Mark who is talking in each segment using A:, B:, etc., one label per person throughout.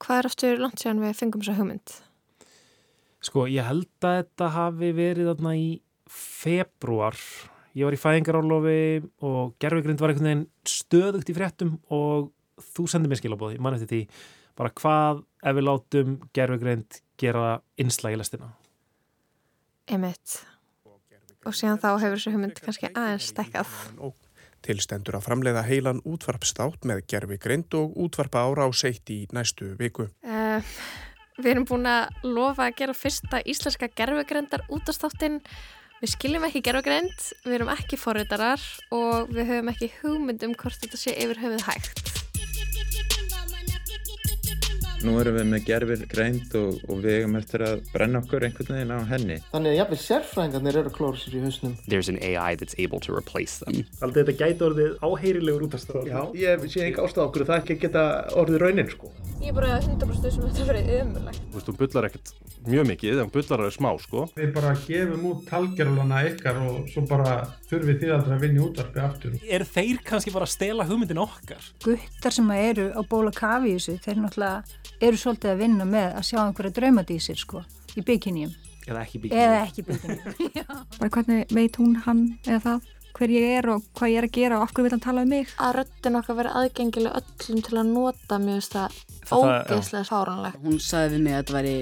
A: hvað er aftur langt séðan við fengum þessa hugmynd?
B: Sko, ég held að þetta hafi verið þarna í februar. Ég var í fæðingarálofi og gerfugrind var einhvern veginn stöðugt í fréttum og þú sendið mér skilabóði, mann eftir því bara hvað ef við látum gerfugrind gera innslægilestina.
A: Emitt. Og síðan þá hefur þessu hugmynd kannski aðeins stekkað.
C: Tilstendur að framleiða heilan útvarpstátt með gerfi grind og útvarpa ára á seitt í næstu viku.
A: Uh, við erum búin að lofa að gera fyrsta íslenska gerfugrindar útastáttinn. Við skiljum ekki gerfugrind, við erum ekki forritarar og við höfum ekki hugmynd um hvort þetta sé yfir höfuð hægt.
D: Nú erum við með gerfir greind og, og við hefum eftir að brenna okkur einhvern veginn á henni.
E: Þannig að jafnveg sérfræðingarnir eru að klóra sér í hausnum.
F: There's an AI that's able to replace them.
B: Aldrei þetta gæti orðið áheyrilegur útastátt.
G: Já, ég sé ekki ástæða okkur það ekki geta orðið raunin sko.
A: Ég er bara 100% sem þetta verið umulagt.
H: Þú veist, hún bullar ekkert mjög mikið, hún bullar alveg smá sko.
I: Við bara gefum út talgerulana ykkar og svo bara þurfið þið aldrei að vinna í útvarpi aftur.
B: Er þeir kannski bara að stela hugmyndin okkar?
J: Guttar sem eru á ból og kafi í þessu, þeir náttúrulega eru svolítið að vinna með að sjá einhverja draumadísir sko, í bygginjum.
B: Eða ekki bygginjum.
J: Eða ekki bygginjum.
K: bara hvernig veit hún hann eða það? Hver ég er og hvað ég er að gera og okkur vil hann tala um mig.
A: Að röttin okkar verið aðgengileg öllum til að nota mjög það ógeðslega fáranlega.
L: Hún sagði við mig að þetta væri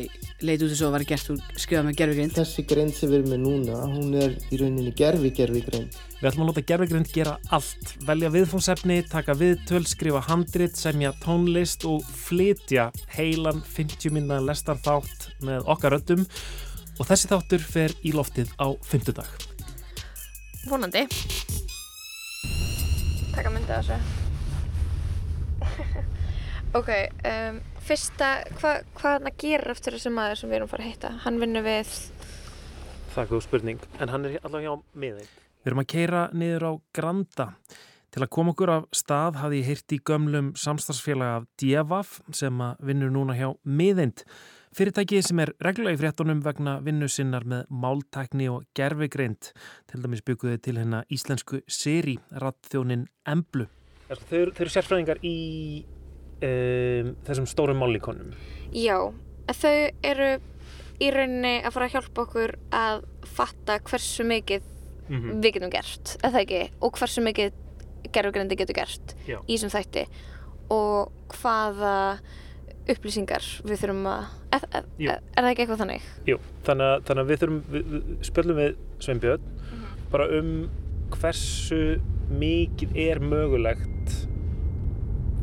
L: leit út þess að það var gert úr skrifað með gerfigrind.
E: Þessi grind sem við erum með núna, hún er í rauninni gerfi-gerfigrind.
B: Við ætlum að láta gerfigrind gera allt, velja viðfónsefni, taka viðtöl, skrifa handrit, semja tónlist og flytja heilan 50 minna lestarþátt með okkar röttum og þessi þáttur fer í loftið á 50 dag
A: vonandi. Taka myndið að þessu. Ok um, fyrsta, hvað hva hann að gera eftir þessi maður sem við erum að fara að hitta? Hann vinnur við
B: það er góð spurning, en hann er allavega hjá miðein við erum að keira niður á Granda. Til að koma okkur af stað hafði ég heyrt í gömlum samstagsfélag af Djevaf sem að vinnur núna hjá miðeind Fyrirtæki sem er reglulega í fréttunum vegna vinnu sinnar með máltækni og gerfigreint. Til dæmis bygguðu til hérna íslensku seri, rattþjónin Emblu. Þau, þau eru sérfræðingar í um, þessum stórum mállíkonum.
A: Já, þau eru í rauninni að fara að hjálpa okkur að fatta hversu mikið mm -hmm. við getum gert, eða ekki, og hversu mikið gerfigreindi getur gert Já. í þessum þætti og hvaða upplýsingar. Við þurfum að er, er, er, það ekki eitthvað þannig?
B: Jú, þannig að, þannig að við þurfum við, við spjöldum við Sveinbjörn mm -hmm. bara um hversu mikið er mögulegt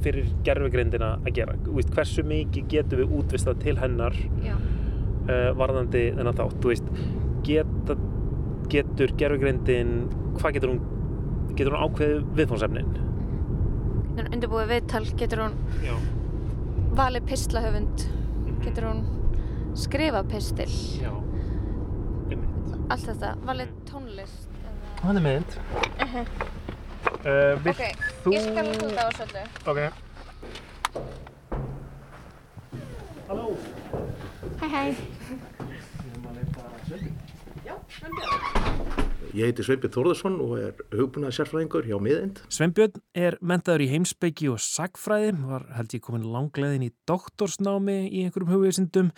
B: fyrir gerfugrindina að gera. Veist, hversu mikið getur við útvistað til hennar uh, varðandi þennan þátt? Veist, geta, getur gerfugrindin hvað getur hún getur hún ákveðið viðfónsefnin
A: mhm. undirbúið viðtal? Getur hún Já valið pislahöfund mhm. getur hún skrifað pistil?
B: Já,
A: einmitt. Allt þetta, valið tónlist
B: hann er mynd. Uh -huh.
A: uh, ok, þú... ég skal hluta á svolítið
B: ok. Halló.
A: Hæ hæ.
G: Ég heiti Sveinbjörn Þórðarsson og er hugbúnað sérfræðingur hjá miðind.
B: Sveinbjörn er mentaður í heimsbyggi og sagfræði, var held ég komin langleðin í doktorsnámi í einhverjum hugvísindum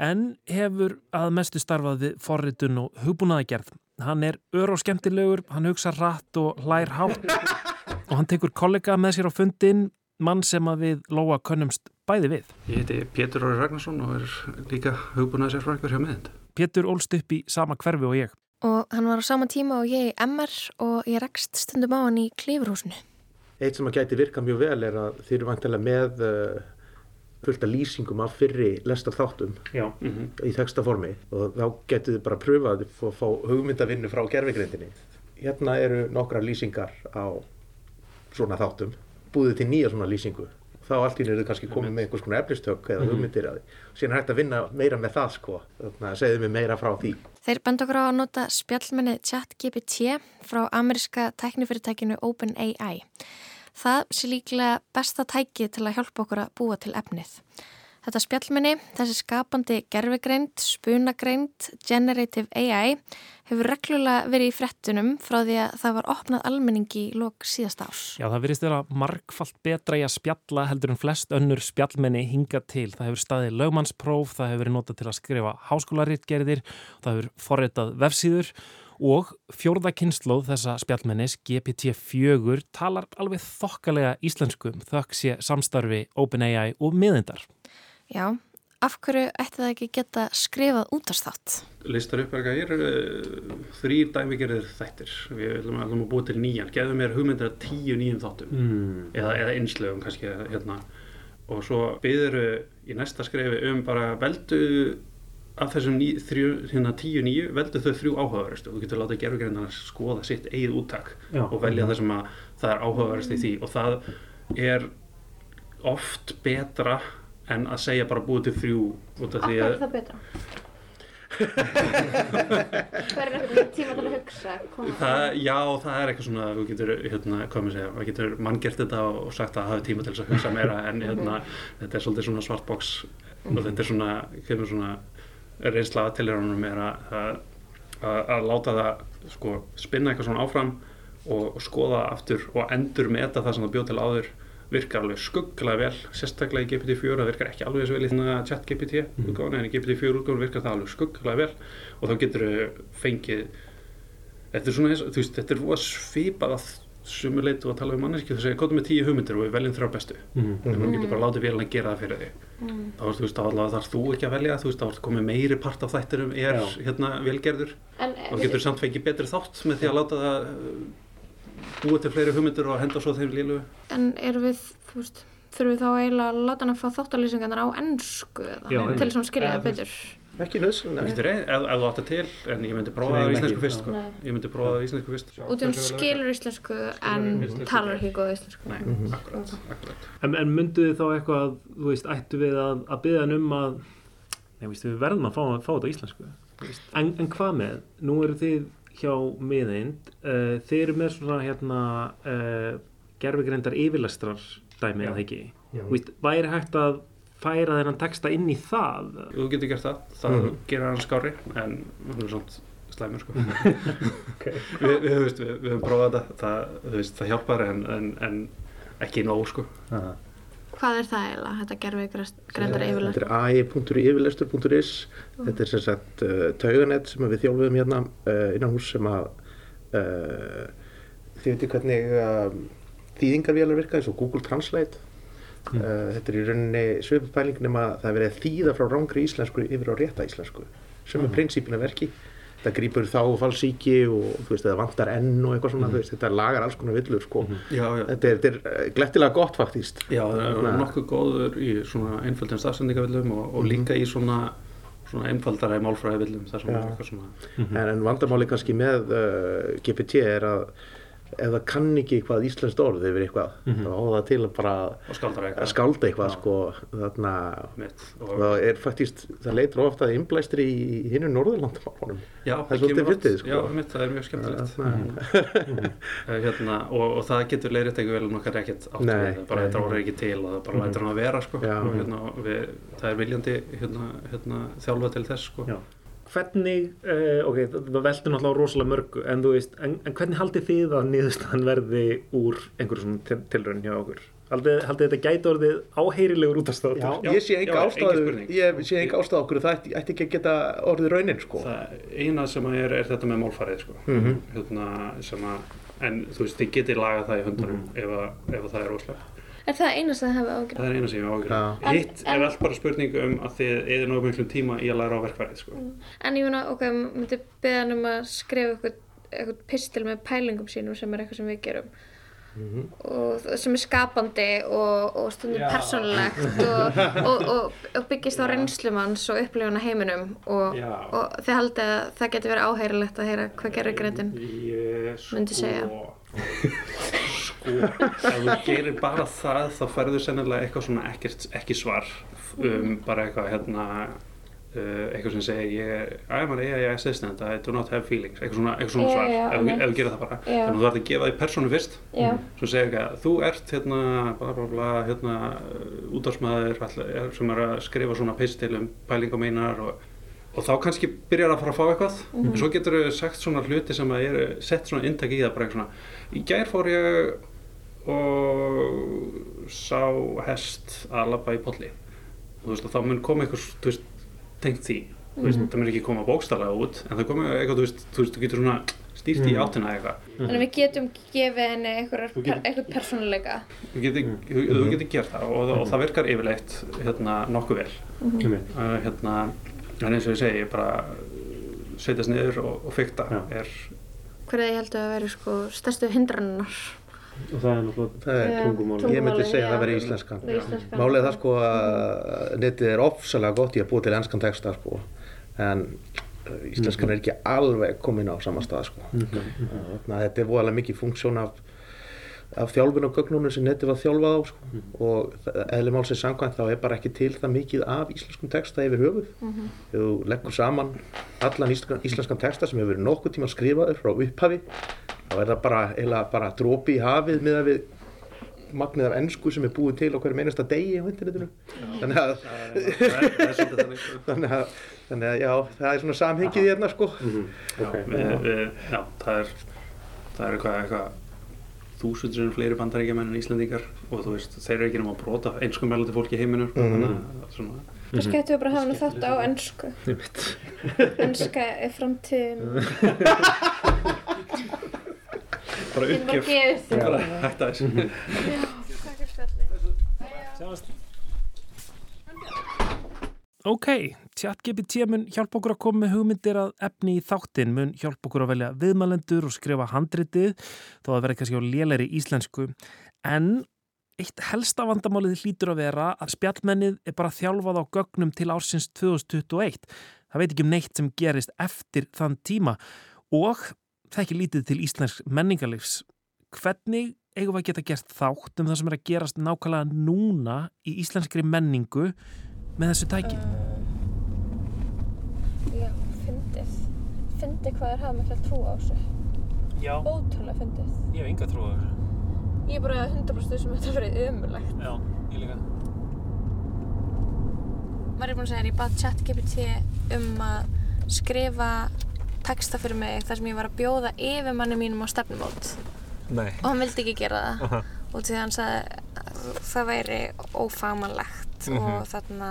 B: en hefur að mestu starfað við forritun og hugbúnaðagerð. Hann er ör og skemmtilegur, hann hugsa rætt og hlær hátt og hann tekur kollega með sér á fundin, mann sem að við Lóa könnumst bæði við.
M: Ég heiti Pétur Óri Ragnarsson og er líka hugbúnað sérfræðingur hjá miðind.
B: Pétur ólst upp í sama hverfi og ég
A: og hann var á sama tíma og ég í MR og ég rekst stundum á hann í klífurhúsinu.
G: Eitt sem að gæti virka mjög vel er að þeir eru vantilega með uh, fullt af lýsingum af fyrri lestar þáttum mm -hmm. í textaformi og þá getur þið bara að pröfa að fá, fá hugmyndavinnu frá gerfigreindinni. Hérna eru nokkra lýsingar á svona þáttum, búið til nýja svona lýsingu þá allt í nýru kannski komið með einhvers konar efnistök eða mhm. hugmyndir að því. Síðan hægt að vinna meira með það sko, þannig að segðu mig meira frá því.
A: Þeir benda okkur á að nota spjallmenni ChatGPT frá ameriska tæknifyrirtækinu OpenAI. Það sé líklega besta tæki til að hjálpa okkur að búa til efnið. Þetta spjallmenni, þessi skapandi gerfigreind, spunagreind, generative AI hefur reglulega verið í frettunum frá því að það var opnað almenningi í lok síðasta árs.
B: Já, það verist þeirra margfalt betra í að spjalla heldur en flest önnur spjallmenni hinga til. Það hefur staðið lögmannspróf, það hefur verið notað til að skrifa háskólaritgerðir, það hefur forritað vefsíður og fjórða kynnslóð þessa spjallmennis GPT-4 talar alveg þokkalega íslenskum þökk sé samstarfi OpenAI og miðindar.
A: Já, af hverju ætti það ekki geta skrifað útastátt?
M: Listar upp er ekki þrýr dæmigerðir þættir. Við ætlum að búa til nýjan. Geðum mér hugmyndir að tíu nýjum þáttum mm. eða, eða einslögum kannski hérna. Og svo byður í næsta skrefi um bara veldu af þessum ní, þrjú, hérna tíu nýju veldu þau þrjú áhugaverðist og þú getur látað gerðugreinar að skoða sitt eigið úttak Já. og velja það sem að það er áhugaverðist í því og það er oft betra en að segja bara búið til þrjú út af því
A: að... Hvað er það betra? Hvað er eitthvað tíma til að hugsa?
M: Það, já, það er eitthvað svona, þú getur, hérna, hvað maður segja, þú getur manngert þetta og sagt að það hafi tíma til að hugsa meira en hérna, þetta er svolítið svona svartboks og þetta er svona, kemur svona reynsla aðtiliránum er að, að, að láta það, sko, spinna eitthvað svona áfram og, og skoða aftur og endur meta það sem það bjóð til áður virkar alveg skugglega vel. Sérstaklega í GPT-4, það virkar ekki alveg eins vel í þannig að chat GPT útgáðan en í GPT-4 útgáðan virkar það alveg skugglega vel. Og þá getur þau fengið þetta er svona þú veist, þetta er svipað að sumuleitu að tala um manneski þú segir, kóta með tíu hugmyndir og við veljum þrjá bestu mm. en þú getur bara látið velin að gera það fyrir þig mm. þá þú veist, þá þarf þú ekki að velja þú veist, þá komið meiri part af þættirum er Já. hérna velgerður og getur samt fengið betri þátt með því að láta það búið til fleiri hugmyndur og henda svo þeim lílu
A: En erum við, þú veist, þurfum við þá eiginlega að láta hann að fá þáttalýsingarnar á ennsku til þess að skilja það betur
G: Ekki nöðsynlega
M: Ef þú átt að til, en ég myndi prófa það í íslensku fyrst sko. Ég myndi prófa það í íslensku fyrst.
A: Út í hún skilur íslensku en talar ekki góð íslensku.
M: Nei, mhm. akkurat, akkurat.
B: En, en myndu þið þá eitthvað, þú veist, ættu við að, að byggja hann um að Nei, víst, við verðum að fá, fá þetta í íslensku. En, en hvað með, nú eru þið hjá miðeind uh, þeir eru með svona hérna uh, gerfegreindar yfirlestrar dæmi eða ekki? Væri hægt að færa þennan texta inn í það
M: þú getur gert það, það mm. gerir hann skári en það er svona slæmur sko. okay. við, við, við, við höfum prófað þetta það, það hjálpar en, en, en ekki nóg sko.
A: Hvað er það eiginlega, þetta gerfegreindar yfirlestur?
G: Þetta er ai.yfirlestur.is Þetta er sem sagt uh, tauganett sem við þjálfum hérna uh, innan hús sem að uh, þið veitir hvernig um, þýðingarvélar virka eins og Google Translate mm. Þetta er í rauninni svipupæling nema það er verið að þýða frá rángri íslensku yfir á rétta íslensku sem er mm. prinsípina verki það grýpur þá falsíki og þú veist það vantar enn og eitthvað svona mm. veist, þetta lagar alls konar villur sko mm.
M: já, já.
G: Þetta, er, þetta er glettilega gott faktíst
M: Já, það er nokkuð góður í svona einföldum stafsendingavillum og, og líka í svona svona einfaldara þar sem er eitthvað svona
G: mm -hmm. en, en vandamáli kannski með uh, GPT er að ef það kann ekki eitthvað íslenskt orð yfir eitthvað mm -hmm. þá á það til að bara
M: að
G: skálda eitthvað sko, þarna það er faktist, það leitur ofta að innblæstri í hinnu Norðurlandamálunum
M: það er svolítið fyrtið sko. Já, mitt, það er mjög skemmtilegt mm -hmm. hérna, og, og það getur leirið eitthvað vel nokkar ekkert átt nei, við bara þetta orður ekki til og það bara mm -hmm. lætur hann að vera sko. og, hérna, við, það er viljandi hérna, hérna þjálfa til þess sko. Já
B: hvernig, uh, ok, það veldur náttúrulega rosalega mörgu, en þú veist, en, en hvernig haldið þið að niðurstaðan verði úr einhverjum svona til, tilrönd hjá okkur? Haldið, haldið þetta gæti orðið áheyrilegur út af státur?
G: Já, ég sé enga ástæðu, ég sé enga ástæðu okkur, það ætti, ætti ekki að geta orðið raunin, sko.
M: Það eina sem er, er þetta með málfarið, sko, mm -hmm. hérna, sem að, en þú veist, þið getið lagað það í höndunum mm -hmm. ef, að, ef að það er rosalega.
A: Er það eina sem þið hefur ágjörð?
M: Það er eina sem ég hefur ágjörð. Hitt er allt bara spurning um að þið eða náðu mjög tíma í að læra á verkfærið. Sko. Mm.
A: En ég finna, ok, myndi beða hann um að skrifa eitthvað, eitthvað pistil með pælingum sínum sem er eitthvað sem við gerum. Mm -hmm. og sem er skapandi og, og stundum persónulegt og, og, og byggist á reynslumanns og upplifuna heiminum og þið haldið að það getur verið áhærilegt að heyra hvað gerir greitinn myndi segja
M: sko ef þú gerir bara það þá færður sennilega eitthvað svona ekkert, ekki svar. Um bara eitthvað hérna uh, eitthvað sem segir ég I'm an AI assistant, I do not have feelings. Eitthvað svona, eitthvað svona svar, ef, ef þú gerir það bara. Þannig að þú þarf að gefa því persónu fyrst. Svo segir ekki að þú ert hérna bla bla bla hérna útdagsmaður sem er að skrifa svona pistil um pælingum einar og og þá kannski byrjar að fara að fá eitthvað. Mm -hmm. og svo getur þau sagt svona hluti sem að er sett svona intak í það bara eitthvað svona í gær fór ég og sá hest að labba í polli og þú veist og þá mun koma eitthvað þú veist tengt því. Mm -hmm. þú veist mhm. það mun ekki koma bókstallega út en það koma eitthvað þú veist þú veist þú getur svona stýrt í mhm. áttina eitthvað.
A: Þannig að við getum gefið henni eitthvað persónuleika.
M: Þú getur, gert það og, og það virkar yfirleitt hérna nokkuð vel. Mm -hmm. uh, hérna en eins og ég segi, bara setjast niður og, og fykta er
A: Hver er það ég held að vera sko stærstu hindrannar?
B: Og það er náttúrulega,
G: það er tungumál Ég myndi segja að það veri íslenska. Málið það sko að netið er ofsalega gott í að búa til ennskan texta sko. En uh, íslenskan er ekki alveg komin á sama stað sko. Mm -hmm. þetta er voðalega mikið funksjón af af þjálfun og gögnunum sem neti var þjálfað á sko. mm. og eðli málsins sangkvæmt þá er bara ekki til það mikið af íslenskum texta yfir höfuð mm -hmm. þú leggur saman allan íslenskan, íslenskan texta sem hefur verið nokkuð tíma skrifaður frá upphafi þá er það bara, bara drópi í hafið með að við magnið af ennsku sem er búið til á hverju meinasta degi á internetinu þannig að þannig að þannig að já, það er svona samhengið hérna sko mm
M: -hmm. okay. já, við, já, það er það er eitthvað, eitthvað þúsundur fleiri bandaríkjaman en Íslandingar og þú veist, þeir eru ekki náttúrulega að brota einsku meðlandi fólki í heiminu mm -hmm. þannig að svona
A: Kannski ættum við bara að hafa nú þátt á ennsku Ennska er framtíðin.
M: Bara uppgjöf. Bara
A: takk fyrir spjalli Sjáumst.
B: Ok, ChatGPT mun hjálpa okkur að koma með hugmyndir að efni í þáttin, mun hjálpa okkur að velja viðmælendur og skrifa handritið þó að vera kannski á lélæri íslensku. En eitt helsta vandamálið hlýtur að vera að spjallmennið er bara þjálfað á gögnum til ársins 2021 það veit ekki um neitt sem gerist eftir þann tíma og það ekki lítið til íslensk menningarleifs hvernig eigum við að geta gert þátt um það sem er að gerast nákvæmlega núna í íslenskri menningu með þessu tæki?
A: Uh, já, fyndið. Fyndið hvað er hafð mikla trú á þessu.
B: Já.
A: Ótrúlega fyndið.
B: Ég hef enga trú á þessu.
A: Ég er bara 100% sem þetta verið umurlegt.
B: Já, ég líka.
A: Maður er búin að segja að ég bað ChatGPT um að skrifa texta fyrir mig þar sem ég var að bjóða yfir manni mínum á stefnumót.
B: Nei.
A: Og hann vildi ekki gera það. Uh -huh. Og því hann sagði að það væri ófagmannlegt mm -hmm. og þarna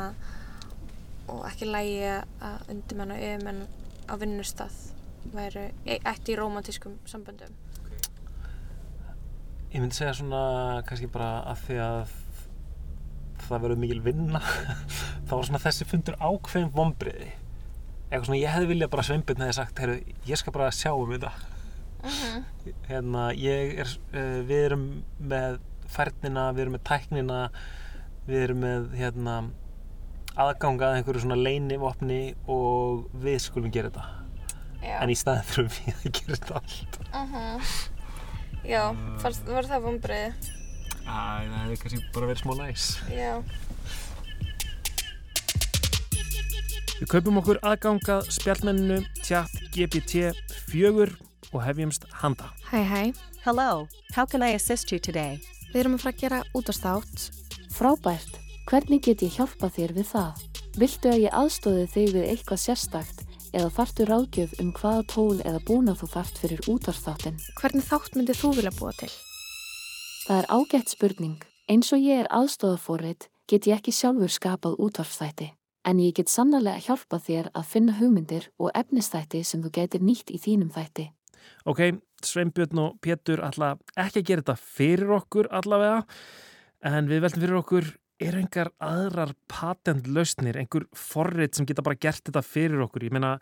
A: og ekki lægi að undirmenn og yfirmenn á vinnustaf væru eitt í romantískum samböndum okay.
B: Ég myndi segja svona kannski bara að því að það verður mikil vinna þá var svona þessi fundur ákveðin vonbriði eitthvað svona ég hefði viljað bara sveimbirna þegar ég sagt heyrðu, ég skal bara sjá um þetta uh mhm. -huh. hérna ég er uh, við erum með færnina, við erum með tæknina við erum með hérna, aðgangað einhverju svona leinivopni og við skulum gera þetta. Já. en í staðin þurfum við að gera þetta allt.
A: Uh -huh. Já, fannst, var það vonbreið?
B: Æ, það hefði kannski bara verið smá næs.
A: Já.
B: Við kaupum okkur aðgangað spjallmenninu tjatt GPT 4 og hefjumst handa.
A: Hæ hæ.
N: Hello, how can I assist you today?
A: Við erum að fara að gera útastátt
O: Frábært, hvernig get ég hjálpa þér við það? Viltu að ég aðstóði þig við eitthvað sérstakt eða þartu ráðgjöf um hvaða tól eða búna þú þart fyrir útvarþáttin?
A: Hvernig þátt myndið þú vilja búa til?
O: Það er ágætt spurning. Eins og ég er aðstóðaforreit get ég ekki sjálfur skapað útvarfþætti. En ég get sannlega hjálpa þér að finna hugmyndir og efnistætti sem þú getur nýtt í þínum þætti.
B: Ok, Sveinbjörn og Pétur ætla ekki að gera þetta fyrir okkur allavega. En við veltum fyrir okkur, er engar aðrar patentlausnir, einhver forrið sem geta bara gert þetta fyrir okkur? Ég meina,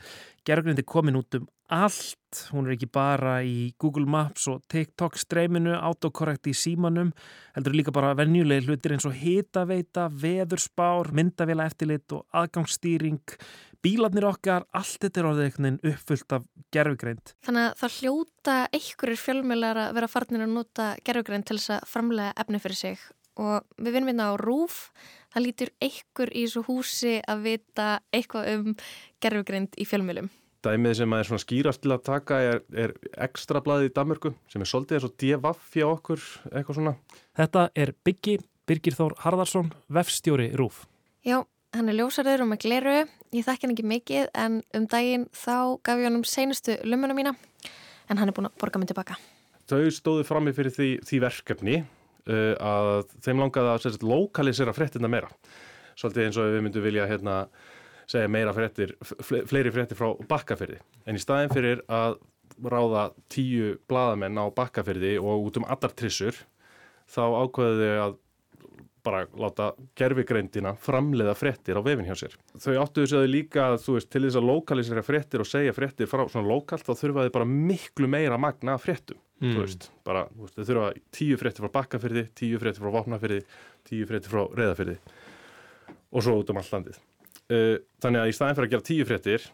B: gerðugrindi komin út um allt, hún er ekki bara í Google Maps og TikTok streyminu, autokorrekt í símanum, heldur líka bara venjulegi hlutir eins og hitaveita, veðurspár, myndavila eftirlit og aðgangsstýring, bílarnir okkar, allt þetta er orðið einhvern veginn uppfullt af gerfugreind.
A: Þannig að það hljóta einhverjir fjölmjölar að vera farnir að nota gerfugreind til þess að framlega efni fyrir sig og við vinnum hérna á Rúf það lítur einhver í þessu húsi að vita eitthvað um gerfugrind í fjölmjölum
H: Dæmið sem er svona skýrast til að taka er, er ekstra blaðið í Danmörku sem er svolítið eins og hjá okkur eitthvað svona.
B: Þetta er Byggi Birgir Þór Harðarsson, vefstjóri Rúf
A: Já, hann er ljósarður og með gleru. Ég þekk hann ekki mikið en um daginn þá gaf ég hann um seinustu lumuna mína en hann er búin að borga mig tilbaka.
H: Þau stóðu frammi fyrir því, því verkefni uh, að þeim langaði að sérst, lokalisera frettina meira. Svolítið eins og við myndum vilja hérna, segja meira frettir, fleiri frettir frá bakkaferði. En í staðin fyrir að ráða tíu bladamenn á bakkaferði og út um allar trissur þá ákveðið þau að bara láta gerfigreindina framleiða frettir á vefin hjá sér. Þau áttuðu sér líka að þú veist til þess að lokalisera frettir og segja frettir frá svona lokalt þá þurfaði bara miklu meira magna frettum. Mm. Þú veist, bara þú veist, þau þurfa tíu frettir frá bakkafyrði, tíu frettir frá vopnafyrði, tíu frettir frá reðafyrði og svo út um all landið. Uh, þannig að í staðin fyrir að gera tíu frettir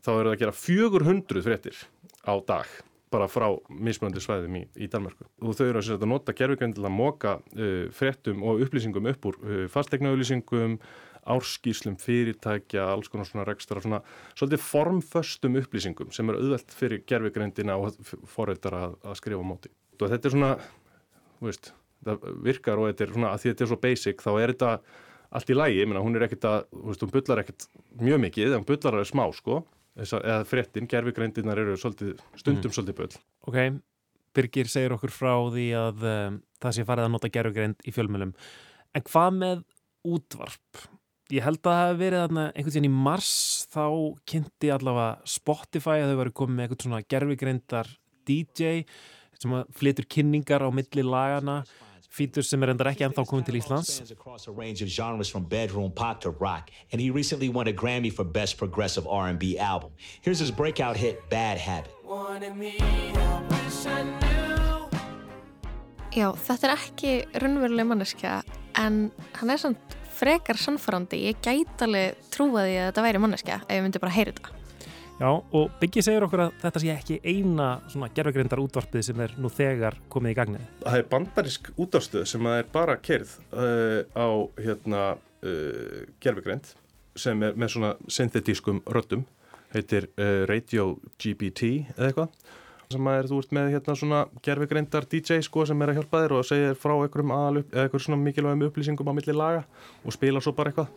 H: þá eru það að gera 400 frettir á dag bara frá mismöndu svæðum í, í Danmarku. Og þau eru að nota gerfugrein til að móka uh, frettum og upplýsingum upp úr uh, árskíslum, fyrirtækja, alls konar svona rekstra, svona svolítið formföstum upplýsingum sem eru auðvelt fyrir gerfugreindina og forreitar að, að skrifa móti. Og þetta er svona, veist, það virkar og þetta er svona, að því þetta er svo basic, þá er þetta allt í lægi, ég meina, hún er ekkert að, veist, hún bullar ekkert mjög mikið, hún bullar að það er smá, sko eða frettin, gerfugreindirnar eru svolítið, stundum mm. svolítið böll.
B: Ok, Birgir segir okkur frá því að um, það sé farið að nota gerfugreind í fjölmjölum. En hvað með útvarp? Ég held að það hef verið þarna einhvern veginn í mars þá kynnti allavega Spotify að þau varu komið með eitthvað svona gerfugreindar DJ sem flytur kynningar á milli lagana fítur sem er endar ekki ennþá komin til Íslands.
P: And he recently won a Grammy for Best Progressive R&B Album. Here's his breakout hit Bad Habit.
A: Já, þetta er ekki raunveruleg manneskja en hann er svona frekar sannfærandi ég gæti alveg trúaði að þetta væri manneskja ef ég myndi bara heyra þetta.
B: Já, og Byggi segir okkur að þetta sé ekki eina svona gerðugrindar útvarpið sem er nú þegar komið í gagnið.
H: Það er bandarisk útvarstuð sem er bara kerð uh, á hérna, uh, gerðugrind sem er með svona synthetískum röddum, heitir uh, Radio GBT eða eitthvað sem er, þú ert með hérna svona gerðugrindar DJ sko sem er að hjálpa þér og segir frá einhverjum aðal eða einhverjum svona mikilvægum upplýsingum á milli laga og spila svo bara eitthvað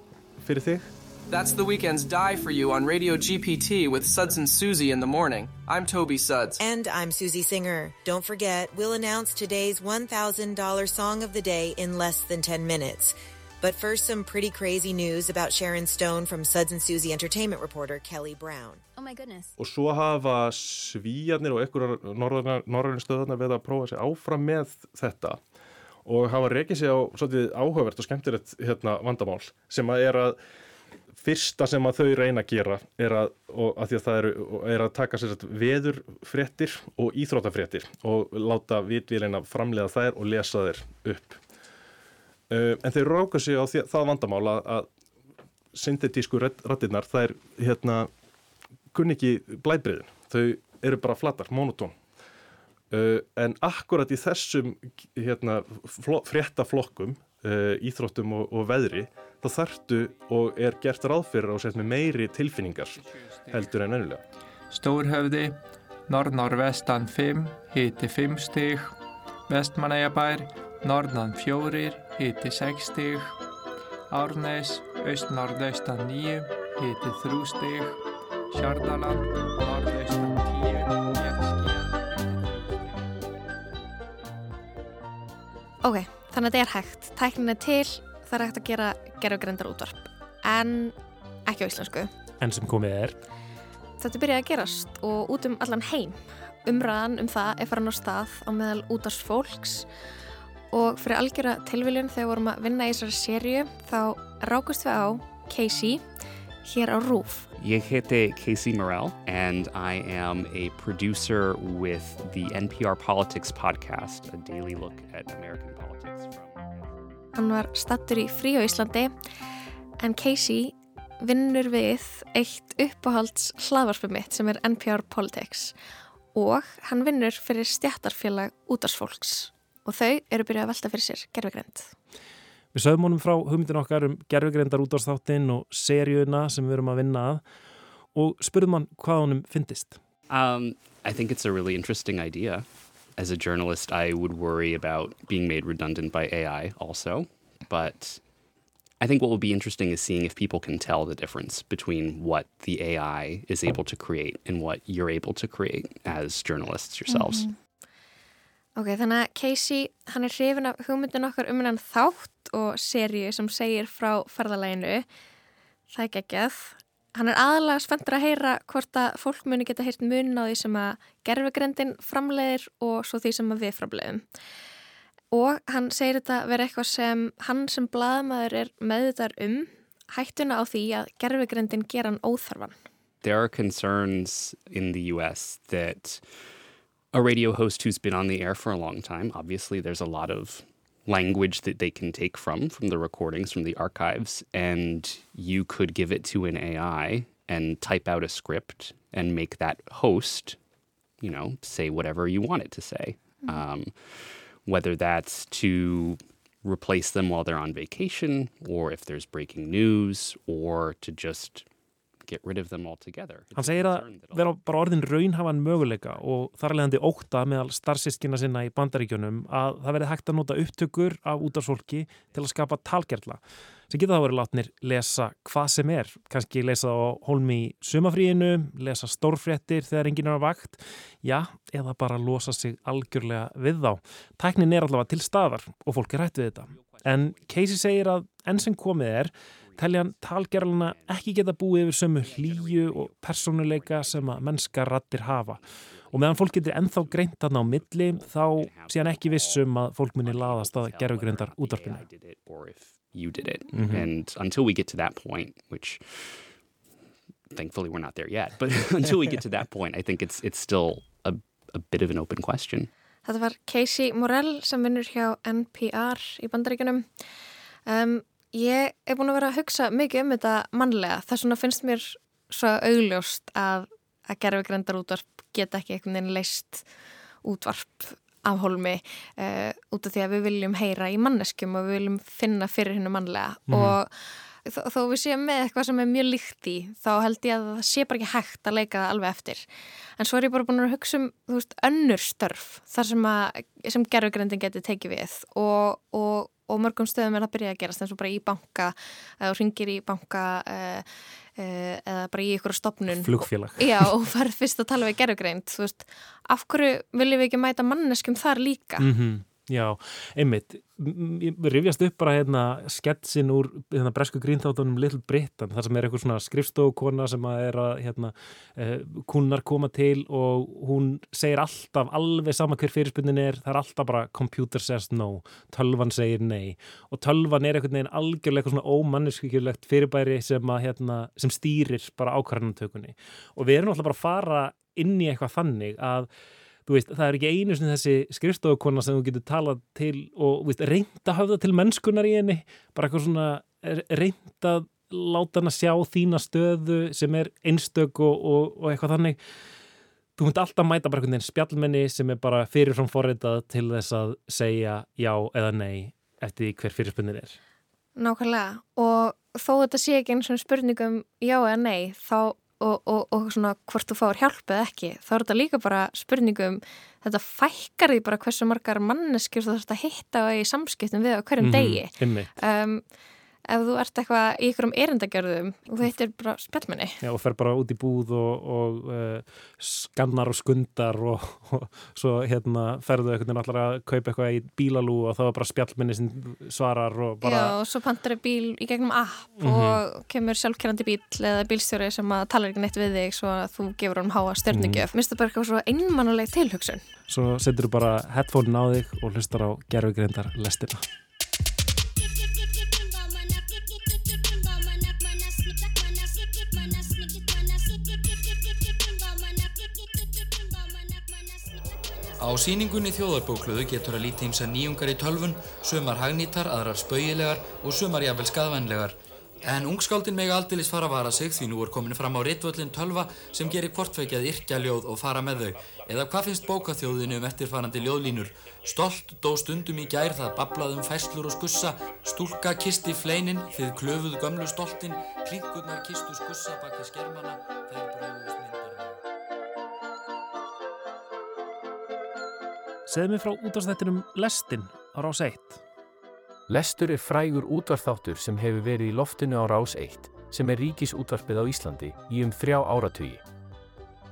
H: fyrir þig.
Q: That's the weekend's Die for You on Radio GPT with Suds and Susie in the morning. I'm Toby Suds.
R: And I'm Susie Singer. Don't forget, we'll announce today's $1,000 song of the day in less than 10 minutes. But first, some pretty crazy news about Sharon Stone from Suds and Susie entertainment reporter Kelly Brown.
S: Oh my goodness.
H: Og svo hafa svíjarnir og einhverjar norðarinn stöðarnar við að prófa sig áfram með þetta og hafa rekið sig á svolítið áhugavert og skemmtilegt hérna, vandamál sem að er að fyrsta sem að þau reyna að gera er að, að, að eru, er að taka sagt, veðurfréttir og íþrótafréttir og láta vitvíleina framlega þær og lesa þær upp. Uh, en þau ráka sig á því, það vandamál að, syntetísku rattinnar þær hérna, kunni ekki blæbriðin. Þau eru bara flatar, monotón. Uh, en akkurat í þessum hérna, fréttaflokkum, uh, íþróttum og, og veðri þá þartu og er gert ráð fyrir á sett með meiri tilfinningar heldur en ennulega.
T: Stórhöfði, norð-norvestan 5, hiti 5 stig, vestmanægabær, norðan 4, hiti 6 stig, Árnes, aust-norðaustan 9, hiti 3 stig, Sjardaland, norðaustan 10,
A: Ok, þannig að þetta er hægt. Tæknin er til, það er hægt að gera gerðugrindar útvarp en ekki á íslensku.
B: En sem komið er.
A: Þetta byrjaði að gerast og út um allan heim. Umræðan um það er farin á stað á meðal útvarsfólks og fyrir algjöra tilviljun þegar vorum að vinna í þessari sériu þá rákust við á Casey hér á RÚF
F: Ég heiti Casey Morell and I am a producer with the NPR Politics podcast, a daily look at American politics from
A: Hann var stattur í frí á Íslandi en Casey vinnur við eitt uppáhalds hlaðvarpi mitt sem er NPR Politics. Og hann vinnur fyrir stjættarfélag útarsfólks og þau eru byrjað að velta fyrir sér gerfugrind.
B: Við sögum honum frá hugmyndin okkar um gerfugrindar útarsþáttinn og seríuna sem við erum að vinna að og spurðum hann hvað honum fyndist.
F: Um, I think it's a really interesting idea. as a journalist, I would worry about being made redundant by AI also. But I think what will be interesting is seeing if people can tell the difference between what the AI is able to create and what you're able to create as journalists yourselves. Mm -hmm.
A: Ok, þannig að Casey, hann er hrifin af hugmyndin okkar um hennan þátt og sériu sem segir frá ferðalæginu. Það er geggjað. Hann er aðalega spenntur að heyra hvort að fólk muni geta heyrt mun á því sem að gerfugrendin framleiðir og svo því sem að við framleiðum og hann segir þetta verið eitthvað sem hann sem bladamæður er meðutar um hættuna á því að gerfugrindin gera hann óþarfan.
F: There are concerns in the US that a radio host who's been on the air for a long time, obviously there's a lot of language that they can take from, from the recordings, from the archives, and you could give it to an AI and type out a script and make that host, you know, say whatever you want it to say. Mm -hmm. um, whether that's to replace them while they're on vacation, or if there's breaking news, or to just
B: Hann segir að vera bara orðin raunhafan möguleika og þar leðandi óta meðal starfsískina sinna í bandaríkjunum að það verði hægt að nota upptökur af útarsfólki til að skapa talgerla sem geta þá verið látnir lesa hvað sem er, kannski lesa á hólmi í sumafríinu, lesa stórfréttir þegar enginn er á vakt, já, eða bara losa sig algjörlega við þá. Tæknin er allavega til staðar og fólk er hægt við þetta. En Casey segir að enn sem komið er, telja hann talgerluna ekki geta búið yfir sömu hlýju og persónuleika sem að mennska rattir hafa. Og meðan fólk getur ennþá greint aðná milli, þá sé hann ekki vissum að fólk muni laðast að gerfugrindar útvarpinu.
F: you did it. And until we get to that point, which thankfully we're not there yet, but until we get to that point, I think it's it's still a, a bit of an open question.
A: Þetta var Casey Morell sem vinnur hjá NPR í bandaríkunum. Um, ég er búin að vera að hugsa mikið um þetta mannlega. Það svona finnst mér svo augljóst að, að gerfugrendar útvarp geta ekki einhvern veginn leist útvarp af hólmi uh, út af því að við viljum heyra í manneskum og við viljum finna fyrir hennu mannlega mm -hmm. og þó, þó við séum með eitthvað sem er mjög líkt í þá held ég að það sé bara ekki hægt að leika það alveg eftir en svo er ég bara búin að hugsa um veist önnur störf þar sem, sem gerðugrendin getur tekið við og, og, og mörgum stöðum er það að byrja að gerast eins og bara í banka og ringir í banka uh, Eh, eða bara í ykkur stopnun
B: flugfélag.
A: Já, og farið fyrst að tala við veist, af hverju viljum við ekki mæta manneskum þar líka?
B: Mm -hmm. Já, einmitt, rifjast upp bara hérna sketsin úr hérna bresku grínþáttunum Little Britain þar sem er eitthvað svona skrifstofukona sem að er að hérna eh, kunnar koma til og hún segir alltaf alveg sama hver fyrirspunnin er það er alltaf bara computer says no tölvan segir nei. Og tölvan er einhvern veginn algjörlega eitthvað svona ómanneskjökulegt fyrirbæri sem að hérna sem stýrir bara ákvarðanatökunni. Og við erum alltaf bara að fara inn í eitthvað þannig að Veist, það er ekki einu sem þessi skrifstofukonna sem þú getur talað til og veist, reynda höfða til mennskunar í henni bara eitthvað svona reynda láta hann að sjá þína stöðu sem er einstök og, og, og eitthvað þannig. Þú myndi alltaf mæta bara einhvern veginn spjallmenni sem er bara fyrirfram forreitað til þess að segja já eða nei eftir hver fyrirspunnir er.
A: Nákvæmlega. Og þó þetta sé ekki eins og spurningum já eða nei þá og, og, og svona hvort þú fáir hjálp eða ekki þá er þetta líka bara spurningum þetta fækkar því bara hversu margar manneskjur þú þarfst að hitta í samskiptum við á hverjum mm -hmm, degi um, ef þú ert eitthvað í ykkurum erindagjörðum og þú heitir bara spjallmenni
B: Já, og fer bara út í búð og, og uh, skannar og skundar og, og svo hérna ferðu eitthvað náttúrulega að kaupa eitthvað í bílalú og þá er bara spjallmenni sem svarar og bara
A: Já, og svo pantur þau bíl í gegnum app mm -hmm. og kemur sjálfkerrandi bíl eða bílstjóri sem að tala ekki neitt við þig svo að þú gefur hann háa stjörnugjöf mm. Minnst það bara eitthvað svo einmannuleg tilhugsun
B: Svo setur þú bara headphone á þig og hlustar á gerfugrindar lestina
S: Á síningunni þjóðarbókluðu getur að líti ímsa nýjungar í tölvun, sumar hagnýtar, aðrar spauilegar og sumar jafnvel skadvænlegar. En ungskáldin mega aldilis fara að vara sig því nú er komin fram á ritvöllin tölva sem gerir hvortveikjað yrkja ljóð og fara með þau. Eða hvað finnst bókaþjóðinu um eftirfarandi ljóðlínur? Stolt dó stundum í gær það bablaðum fæslur og skussa, stúlka kisti fleinin, þið klöfuð gömlu stoltin, klinkurnar kistu skussa baki skermana, þær bröðust
B: Segð mér frá útastættinum Lestin á rás 1. Lestur er frægur útvarþáttur sem hefur verið í loftinu á Rás 1, sem er ríkisútvarpið á Íslandi í um þrjá áratugi.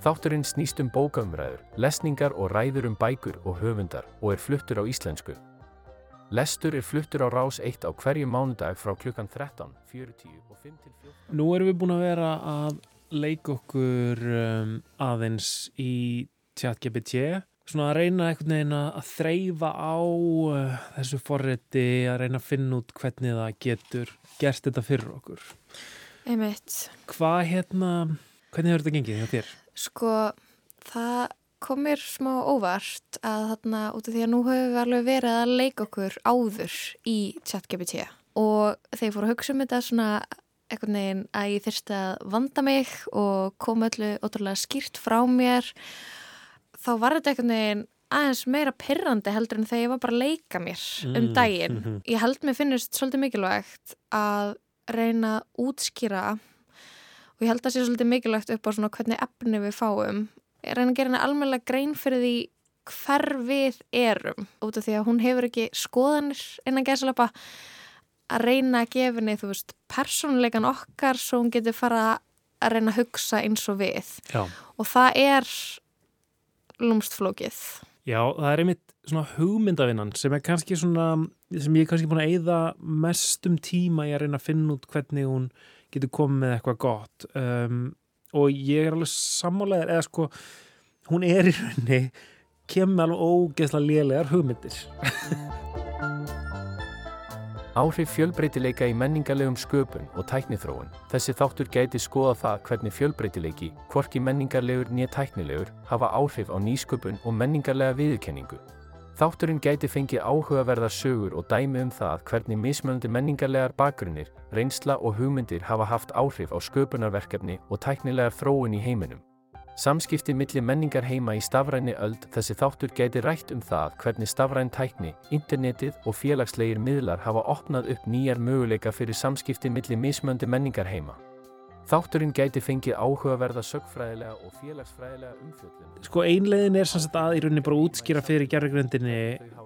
B: Þátturinn snýst um bókaumræður, lesningar og ræður um bækur og höfundar og er fluttur á íslensku. Lestur er fluttur á Rás 1 á hverju mánudag frá klukkan 13, 40 og 5 til 14. Nú erum við búin að vera að leika okkur um, aðeins í chat-GPT svona að reyna einhvern veginn að þreyfa á uh, þessu forriti að reyna að finna út hvernig það getur gerst þetta fyrir okkur
A: einmitt
B: hvað hérna, hvernig hefur þetta gengið hjá þér?
A: sko, það komir smá óvart að þarna út af því að nú hefur við alveg verið að leika okkur áður í chat-GPT og þeir fóru að hugsa um þetta svona einhvern veginn að ég þurfti að vanda mig og koma öllu ótrúlega skýrt frá mér þá var þetta einhvern veginn aðeins meira perrandi heldur en þegar ég var bara að leika mér um mm, daginn. Mm -hmm. Ég held mér finnist svolítið mikilvægt að reyna að útskýra og ég held að sé svolítið mikilvægt upp á svona hvernig efni við fáum. Ég reyna að gera henni almennilega grein fyrir því hver við erum út af því að hún hefur ekki skoðanir innan gæsalapa að reyna að gefa henni, þú veist, persónuleikan okkar svo hún getur fara að reyna að hugsa eins og við.
B: Já.
A: Og það er lúmstflókið.
B: Já, það er einmitt svona hugmyndavinnan sem er kannski svona, sem ég er kannski búin að eigða mestum tíma í að reyna að finna út hvernig hún getur komið með eitthvað gott um, og ég er alveg sammálaðir eða sko, hún er í rauninni kemur alveg ógeðslega lélegar hugmyndir. Áhrif fjölbreytileika í menningarlegum sköpun og tæknithróun. Þessi þáttur gæti skoða það hvernig fjölbreytileiki, hvorki menningarlegur nýja tæknilegur, hafa áhrif á nýsköpun og menningarlega viðurkenningu. Þátturinn gæti fengið áhugaverðar sögur og dæmi um það hvernig mismöndi menningarlegar bakgrunnir, reynsla og hugmyndir hafa haft áhrif á sköpunarverkefni og tæknilegar þróun í heiminum. Samskipti millir menningar heima í stafræni öld þessi þáttur gæti rætt um það hvernig stafræn tækni, internetið og félagslegir miðlar hafa opnað upp nýjar möguleika fyrir samskipti millir mismöndi menningar heima. Þátturinn gæti fengið áhugaverða sögfræðilega og félagsfræðilega umfjöldin. Sko einlegin er sannsagt að í rauninni bara útskýra fyrir gerðugröndinni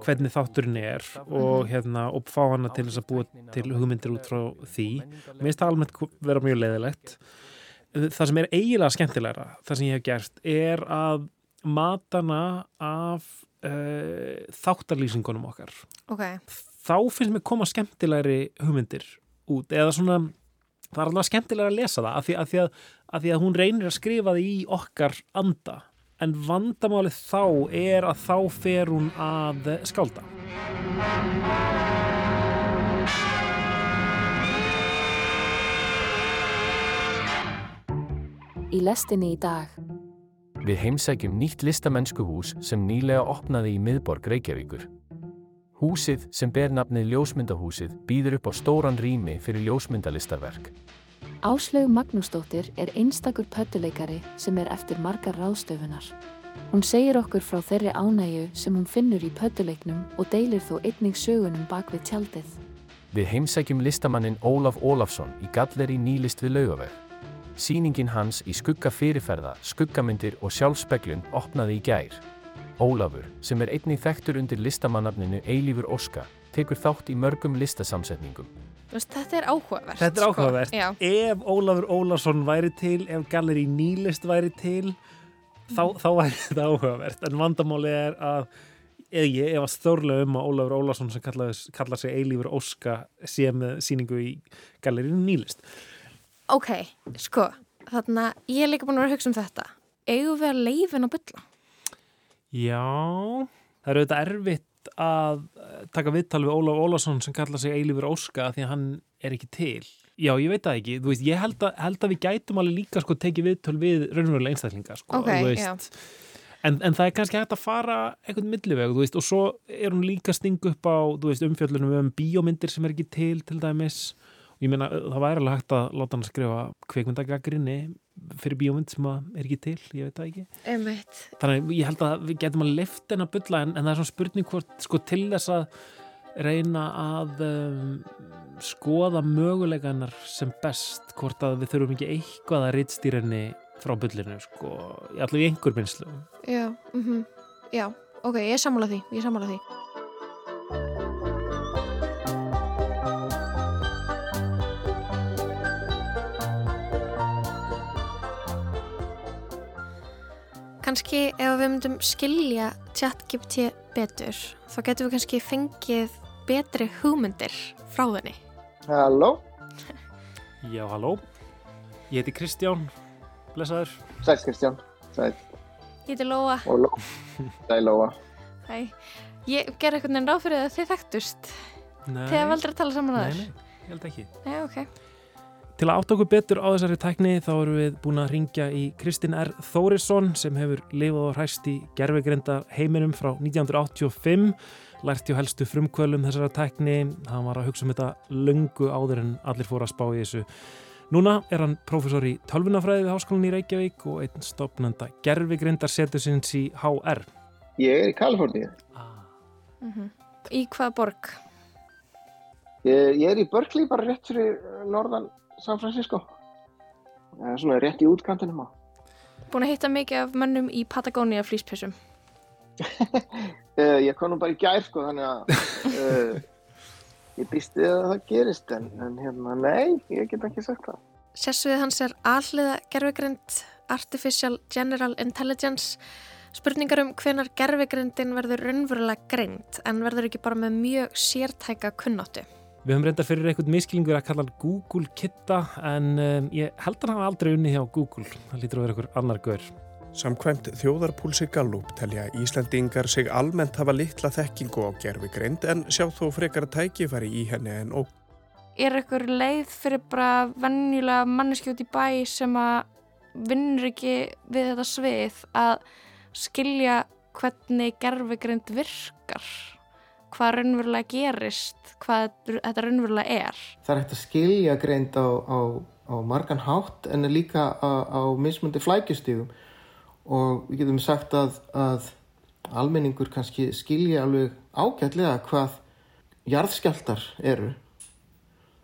B: hvernig þátturinn er og, hérna, og fá hana til þess að búa til hugmyndir út frá því. Mér finnst það almennt vera mjög leðilegt það sem er eiginlega skemmtilegra það sem ég hef gert er að matana af uh, þáttarlýsingunum okkar.
A: Okay.
B: þá finnst mér koma skemmtilegri hugmyndir út eða svona það er alveg skemmtilega að lesa það af því, af því, að, af því að hún reynir að skrifa það í okkar anda. En vandamálið þá er að þá fer hún að skálda
O: í lestinni í dag.
B: Við heimsækjum nýtt listamennskuhús sem nýlega opnaði í miðborg Reykjavíkur. Húsið sem ber nafnið Ljósmyndahúsið býður upp á stóran rými fyrir ljósmyndalistarverk.
O: Áslögu Magnúsdóttir er einstakur pöttuleikari sem er eftir margar ráðstöfunar. Hún segir okkur frá þeirri ánægu sem hún finnur í pöttuleiknum og deilir þó einnig sögunum bak við tjaldið.
B: Við heimsækjum listamannin Ólaf Ólafsson í galleri nýlist við laugaveg. Sýningin hans í skugga fyrirferða, skuggamyndir og sjálfspeglun opnaði í gær. Ólafur, sem er einnig þekktur undir listamannafninu Eilífur Óska, tekur þátt í mörgum listasamsetningum.
A: Þetta er áhugavert.
B: Þetta er sko. áhugavert. Sko. Ef Ólafur Ólafsson væri til, ef Galleri Nýlist væri til, þá, mm. þá væri þetta áhugavert. En vandamáli er að eða ég ef að stórlega um að Ólafur Ólafsson sem kallar sig Eilífur Óska sé með síningu í Galleri Nýlist.
A: Ok, sko, þarna ég er líka búin að vera að hugsa um þetta. Eigum við að leifin á bylla?
B: Já, það eru auðvitað erfitt að eh, taka viðtal við Ólaf Ólafsson sem kalla sig Eilífur Óska því að hann er ekki til. Já, ég veit það ekki, þú veist, ég held að, held að við gætum alveg líka sko tekið viðtal við raunverulega einstaklinga, sko, þú veist. En, en það er kannski hægt að fara eitthvað milliveg, þú veist, og svo er hún líka sting upp á, þú veist, umfjöldunum um bíómyndir sem er ekki til, til dæmis ég meina það væri alveg hægt að láta hann skrifa kveikmyndagagrinni fyrir bíómynd sem er ekki til, ég veit það ekki
A: Einmitt.
B: þannig ég held að við getum að lefta henn að bylla en, en það er svona spurning hvort sko til þess að reyna að um, skoða möguleganar sem best hvort að við þurfum ekki eitthvað að rittstýrenni frá byllinu sko, allavega í einhver minnslu
A: Já, mm -hmm. já, ok, ég er sammálað því ég er sammálað því
U: kannski ef við myndum skilja ChatGPT betur, þá getum við kannski fengið betri hugmyndir frá þenni.
V: Halló?
B: Já, halló. Ég heiti Kristján, blessaður.
V: Sæl Kristján, sæl.
U: Ég heiti Lóa.
V: Lóa. Sæl Lóa.
U: Hæ. Ég ger eitthvað nefn ráð fyrir að þið þekktust.
B: Nei.
U: Þið hefur aldrei að tala saman að
B: Nei, nei, ég held ekki.
U: Nei, ok.
B: Til að átt okkur betur á þessari tækni þá erum við búin að ringja í Kristinn R. Þórisson sem hefur lifað og hræst í gerfegrindar heiminum frá 1985 lært hjá helstu frumkvölum þessara tækni hann var að hugsa um þetta löngu áður en allir fóru að spá í þessu Núna er hann prófessor í tölvunafræði við Háskólan í Reykjavík og einn setur sinns í HR
V: Ég er í Kaliforníu.
U: Mm Í hvaða borg?
V: Ég, ég er í Berkeley, bara rétt fyrir norðan San Francisco. Er svona rétt í útkantinum á.
U: Búin að hitta mikið af mönnum í Patagonia flýspessum.
V: Uh, ég kom nú bara í gær, sko, þannig að uh, ég býst við að það gerist, en, en hérna, nei, ég get ekki sagt það.
U: Sessvið hans er alliða gerfigrind Artificial General Intelligence spurningar um hvenar gerfigrindin verður raunverulega greind en verður ekki bara með mjög sértæka kunnáttu.
B: Við höfum reynda fyrir einhvern miskilningur að kalla hann Google Kitta en um, ég held að hann hafa aldrei unni hjá Google. Það lítur að vera einhver annar gaur.
C: Samkvæmt þjóðarpúlsi Gallup telja Íslandingar sig almennt hafa litla þekkingu á gerfigrind en sjá þó frekar tækifæri í henni en óg.
U: Er eitthvað leið fyrir bara venjulega manneski út í bæ sem að vinnur ekki við þetta svið að skilja hvernig gerfigrind virkar? Hvað raunverulega gerist? Hvað þetta raunverulega er?
E: Það er hægt að skilja greind á, á, á margan hátt en líka á, á mismundi flækjustíðum og við getum sagt að, að almenningur kannski skilja alveg ágætlega hvað jarðskjáltar eru.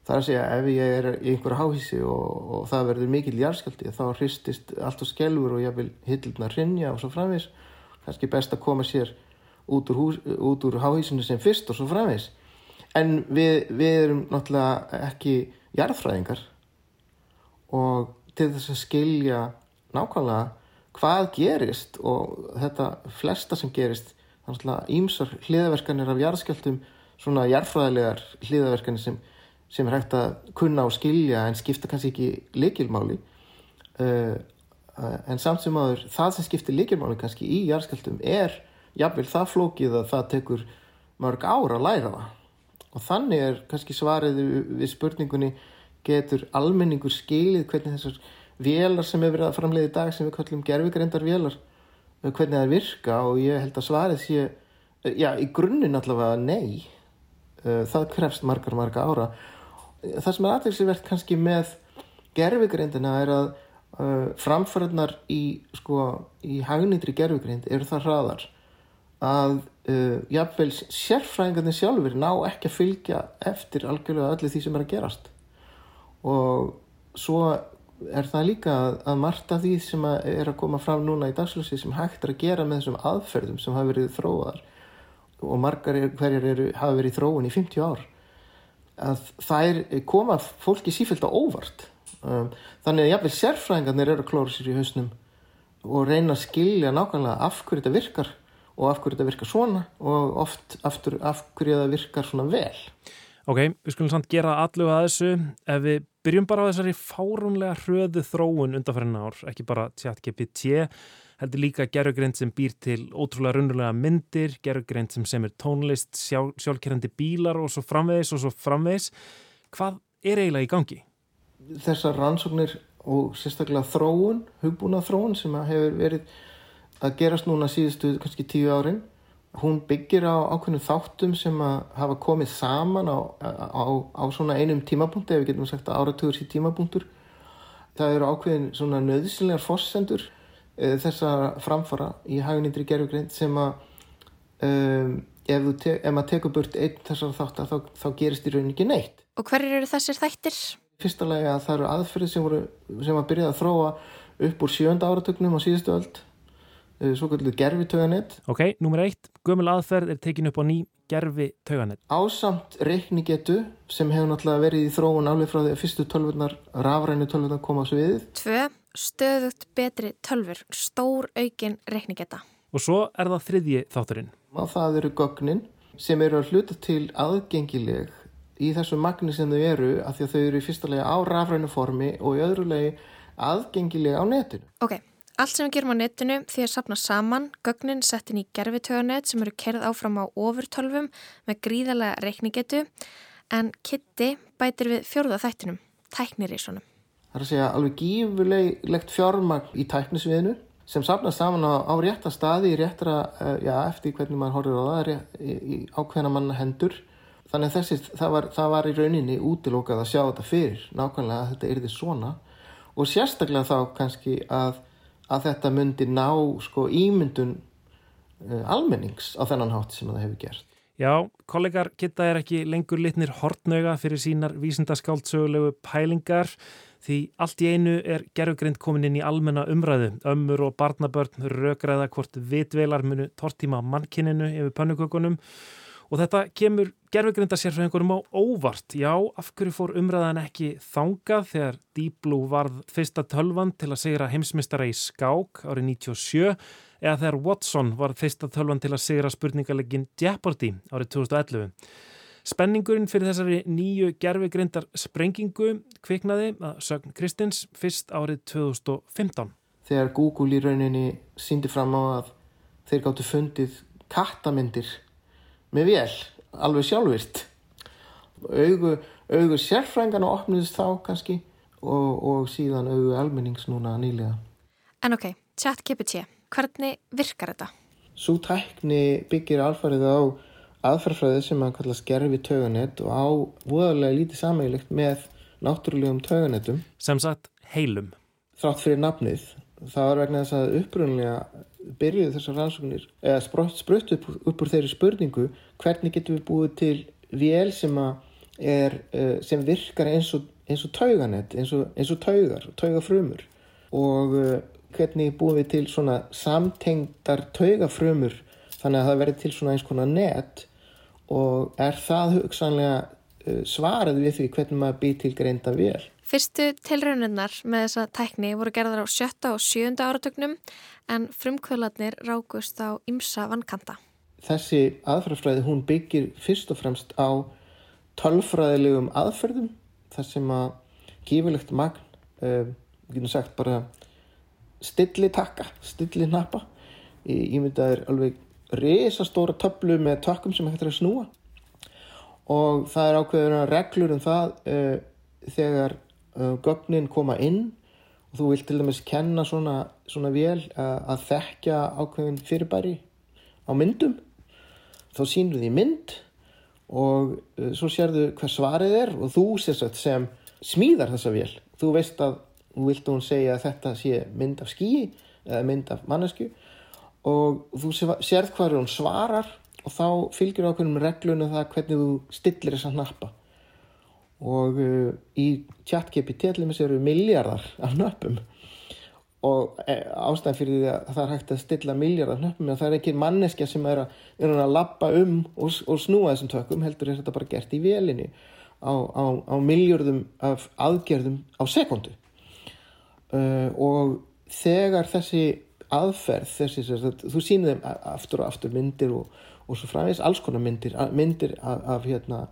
E: Það er að segja ef ég er í einhverju háhísi og, og það verður mikil jarðskjálti þá hristist allt á skelfur og ég vil hillurna rinja og svo framvis. Kannski best að koma sér út úr, hús, út úr háhísinu sem fyrst og svo framvis. En við, við erum náttúrulega ekki jarðfræðingar og til þess að skilja nákvæmlega hvað gerist og þetta flesta sem gerist að ímsar hliðaverkanir af jarðskjáltum svona jarðfræðilegar hliðaverkanir sem, sem er hægt að kunna og skilja en skipta kannski ekki likilmáli uh, en samt sem aður það sem skiptir likilmáli kannski í jarðskjáltum er jafnvel það flókið að það tekur mörg ára að læra það. Og þannig er kannski svarið við spurningunni getur almenningur skilið hvernig þessar vélar sem hefur verið að framleiða í dag sem við kallum gerfigreindar vélar hvernig það virka? Og ég held að svarið sé já, í grunninn allavega nei. Það krefst margar, margar ára. Það sem er aðeinsverð kannski með gerfigreindina er að framfæraðnar í sko, í hagnitri gerfigreind eru það hraðar að uh, jafnvel sérfræðingarnir sjálfur ná ekki að fylgja eftir algjörlega öllu því sem er að gerast. Og svo er það líka að, margt af því sem að er að koma fram núna í dagslösi sem hægt er að gera með þessum aðferðum sem hafa verið þróaðar og margar er, hverjar eru, hafa verið þróun í 50 ár að það er koma fólki sífælt á óvart. Um, þannig að jáfnveil sérfræðingarnir eru að klóra sér í hausnum og reyna að skilja nákvæmlega af hverju þetta virkar og af hverju þetta virkar svona og oft aftur af hverju þetta virkar svona vel
B: Ok, við skulum samt gera allu að þessu ef við byrjum bara á þessari fárunlega hröðu þróun undanfærin ár, ekki bara ChatGPT, heldur líka gerugreind sem býr til ótrúlega runnulega myndir, gerugreind sem semur tónlist, sjálf, sjálfkerrandi bílar og svo framvegis og svo framvegis. Hvað er eiginlega í gangi?
E: Þessar rannsóknir og sérstaklega þróun, hugbúna þróun sem hefur verið að gerast núna síðustu kannski tíu árin. Hún byggir á ákveðnum þáttum sem að hafa komið saman á, á, á svona einum tímapunkti ef við getum sagt að áratugur sí tímapunktur. Það eru ákveðin svona nöðsynlegar fórsendur e, þessa framfara í hagnindri gerfugreind sem að um, ef, te, ef maður tekur burt einn þessar þáttar þá, þá gerist í rauninni ekki neitt.
U: Og hverjir eru þessir þættir?
E: Fyrsta lagi að það eru aðferðir sem, sem að byrja að þróa upp úr sjönda áratugnum á síðustu öld svo kallu gerfi tauganett.
B: Ok, nummer eitt, gömul aðferð er tekin upp á ný gerfi tauganett.
E: Ásamt reiknigetu sem hefur náttúrulega verið í þróun alveg frá því að fyrstu tölvurnar, rafrænu tölvurnar koma á sviðið.
U: Tvö, stöðugt betri tölfur, stór aukin reikningeta.
B: Og svo er það þriðji þátturinn.
E: Og það eru gögnin sem eru að hluta til aðgengileg í þessu magni sem þau eru af því að þau eru í fyrsta lega á rafrænu formi og í öðru legi aðgengileg á netinu.
U: Ok, allt sem við gerum á netinu því að sapna saman, gögnin sett inn í gerfitöganet sem eru kerð áfram á ofurtölfum með gríðarlega reikningetu en Kitty bætir við fjörða þættinum, tæknir í svonum.
E: Það er að segja alveg gífurlegt fjármagn í tæknisviðinu sem sapnast saman á, á rétta staði, réttra, uh, já, eftir hvernig maður horfir á það, rétt, í, í ákveðna manna hendur. Þannig að þessi, það var, það var í rauninni útilókað að sjá þetta fyrir, nákvæmlega að þetta yrði svona og sérstaklega þá kannski að, að þetta myndi ná sko ímyndun uh, almennings á þennan hátt sem það hefur gert.
B: Já, kollegar geta er ekki lengur litnir hortnöga fyrir sínar vísindaskáldsögulegu pælingar því allt í einu er gerfugrind komin inn í almenna umræðu. Ömmur og barnabörn rökræða hvort vitvelar munu tortíma mannkininu yfir pönnukökunum og þetta kemur gerfugrinda sér frá einhverjum á óvart. Já, af hverju fór umræðan ekki þangað þegar Blue varð fyrsta tölvan til að segra heimsmystara í skák árið 97 eða þegar Watson var fyrsta tölvan til að segra spurningalegin Jeopardy árið 2011. Spenningurinn fyrir þessari nýju gerfigreindar sprengingu kviknaði að sögn Kristins fyrst árið 2015.
E: Þegar Google í rauninni síndi fram á að þeir gáttu fundið kattamindir með vél, alveg sjálfvirt. Augu, augu sérfrængana opniðist þá kannski og, og síðan augu almennings núna nýlega.
U: En ok, chat GPT, hvernig virkar þetta?
E: Svo tækni byggir alfarið á aðferðfræði sem að kalla skerfi töganett og á voðalega lítið samægilegt með náttúrulegum töganettum.
B: Sem sagt heilum.
E: Þrátt fyrir nafnið. Það var vegna þess að upprunlega byrjuðu þessar rannsóknir eða sprutt upp, upp úr þeirri spurningu hvernig getum við búið til vél sem, er, eh, sem virkar eins og, eins og tauganett, eins og, eins og taugar, taugafrömmur og eh, hvernig búið við til svona samtengdar taugafrömmur þannig að það verður til svona eins konar net og er það hugsanlega uh, svarað við því hvernig maður býr til greinda vel.
U: Fyrstu tilrauninnar með þessa tækni voru gerðar á sjötta og sjönda áratögnum en frumkvölarnir rákust á ymsa vankanta.
E: Þessi aðferðafræði hún byggir fyrst og fremst á tölfræðilegum aðferðum þar sem að gífurlegt magn, uh, við getum sagt bara stilli takka, stilli nappa. Ég myndi að það er alveg risastóra töflu með tökkum sem hægt er að snúa og það er ákveðuna reglur um það uh, þegar uh, gögnin koma inn og þú vilt til dæmis kenna svona, svona vel uh, að þekkja ákveðin fyrirbæri á myndum. Þá sínur því mynd og svo sérðu hvað svarið er og þú sagt, sem smíðar þessa vel þú veist að þú vilt hún segja að þetta sé mynd af skíi eða mynd af mannesku og þú sérð hvað hún svarar og þá fylgjur ákveðnum reglunum það hvernig þú stillir þessa nappa og uh, í chat-GPT eru miljardar af nöppum. Og e, ástæðan fyrir því að það er hægt að stilla miljardar nöppum en það er ekki manneskja sem er að, er að lappa um og, og snúa þessum tökum heldur er þetta bara gert í velinni á, á, á miljardum af aðgerðum á sekundu uh, og þegar þessi aðferð þessi, þú sínir þeim aftur og aftur myndir og, og svo framvegs alls konar myndir, myndir af, af, hérna,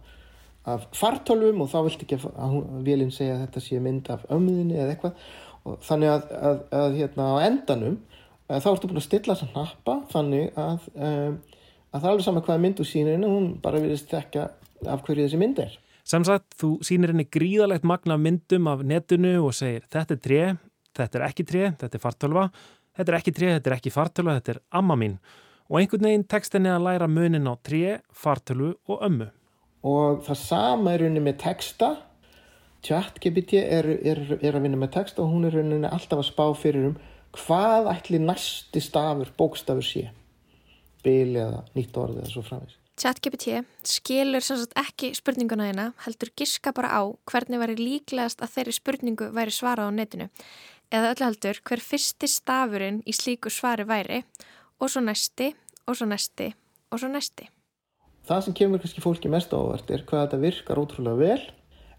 E: af fartölvum og þá vilt ekki að vilin segja að þetta sé mynd af ömmuðinni eða eitthvað og þannig að, að, að hérna á endanum þá ertu búin að stilla þess að nappa þannig að, að það er alveg saman hvaða mynd þú sínir henni hún bara vilist þekka af hverju þessi mynd er.
B: Sem sagt, þú sínir henni gríðalegt magna myndum af netinu og segir þetta er tre, þetta er ekki tre, þetta er fartölva Þetta er ekki tré, þetta er ekki fartölu, þetta er amma mín og einhvern veginn tekst henni að læra munin á tré, fartölu og ömmu.
E: Og það sama er rauninni með texta. ChatGPT er, er, er að vinna með texta og hún er rauninni alltaf að spá fyrir um hvað ætli næsti stafur, bókstafur sé. Bili eða nýtt orði eða svo framins.
U: ChatGPT skilur sannsagt ekki spurninguna þeina, heldur giska bara á hvernig væri líklegast að þeirri spurningu væri svarað á netinu eða öllu heldur hver fyrsti stafurinn í slíku svari væri og svo næsti og svo næsti og svo næsti.
E: Það sem kemur kannski fólki mest ávart er hvað þetta virkar ótrúlega vel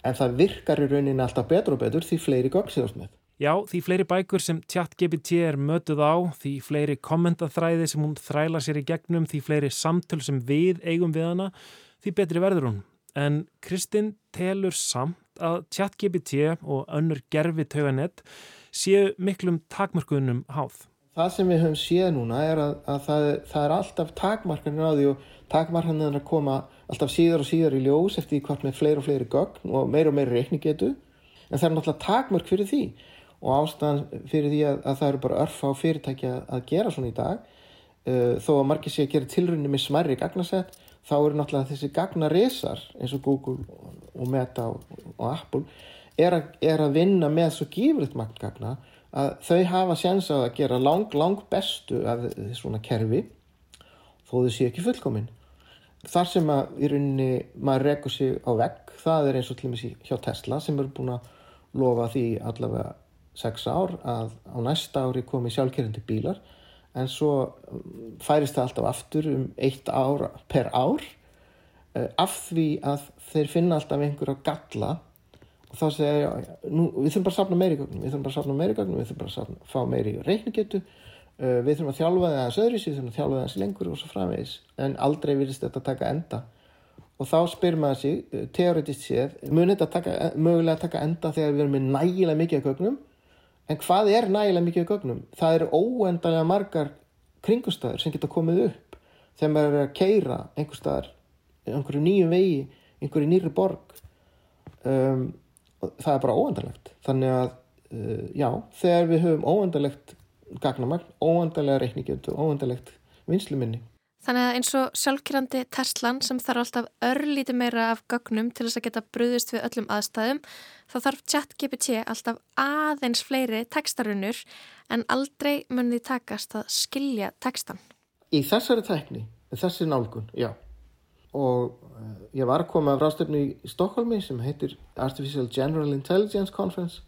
E: en það virkar í rauninni alltaf betur og betur því fleiri gögn séðast með.
B: Já, því fleiri bækur sem ChatGPT er mötuð á, því fleiri kommentaþræði sem hún þræla sér í gegnum, því fleiri samtöl sem við eigum við hana, því betri verður hún. En Kristinn telur samt að ChatGPT og önnur gerfi tauganett séu miklum takmarkunum háð.
E: Það sem við höfum séð núna er að, að það, það er alltaf takmarkanir á því og takmarkanir að koma alltaf síðar og síðar í ljós eftir hvort með fleiri og fleiri gögn og meir og meiri reikningetu en það er náttúrulega takmark fyrir því og ástæðan fyrir því að, að það eru bara örf á fyrirtæki að gera svona í dag. Uh, þó að margir sé að gera tilrunni með smerri gagnasett þá eru náttúrulega þessi gagnaresar eins og Google og Meta og, og Apple er að, er að vinna með svo gífriðt magngagna að þau hafa séns að gera lang, lang bestu af svona kerfi þó þau séu ekki fullkominn. Þar sem að í rauninni maður rekur sig á vegg, það er eins og til og með hjá Tesla sem eru búin að lofa því allavega 6 ár að á næsta ári komi sjálfkerrandi bílar en svo um, færist það alltaf aftur um eitt ár per ár eh, af því að þeir finna alltaf einhverja galla þá segja ég, við þurfum bara að safna meiri gögnum, við þurfum bara að safna meiri gögnum, við þurfum bara að safna, fá meiri reikningetu, uh, við þurfum að þjálfa það aðeins öðris, við þurfum að þjálfa það aðeins lengur og svo framvegis, en aldrei virðist þetta taka enda. Og þá spyr maður sig, uh, teoretist séð, munið þetta taka, mögulega að taka enda þegar við erum með nægilega mikið gögnum, en hvað er nægilega mikið gögnum? Það eru óendalega margar kringustæður sem geta komið upp þegar maður er að keira einhverju nýju vegi, einhverju nýri borg. Um, það er bara óendalegt þannig að uh, já, þegar við höfum óendalegt gagnamagn, óendalega reikningjönd og óendalegt vinsluminni
A: Þannig að eins og sjálfkyrrandi Teslan sem þarf alltaf örlíti meira af gögnum til þess að geta brúðist við öllum aðstæðum þá þarf ChatGPT alltaf aðeins fleiri textarunur en aldrei munið takast að skilja textan.
E: Í þessari tekni, þessari nálgun, já og uh, ég var að koma af ráðstöfnu í Stokkólmi sem heitir Artificial General Intelligence Conference.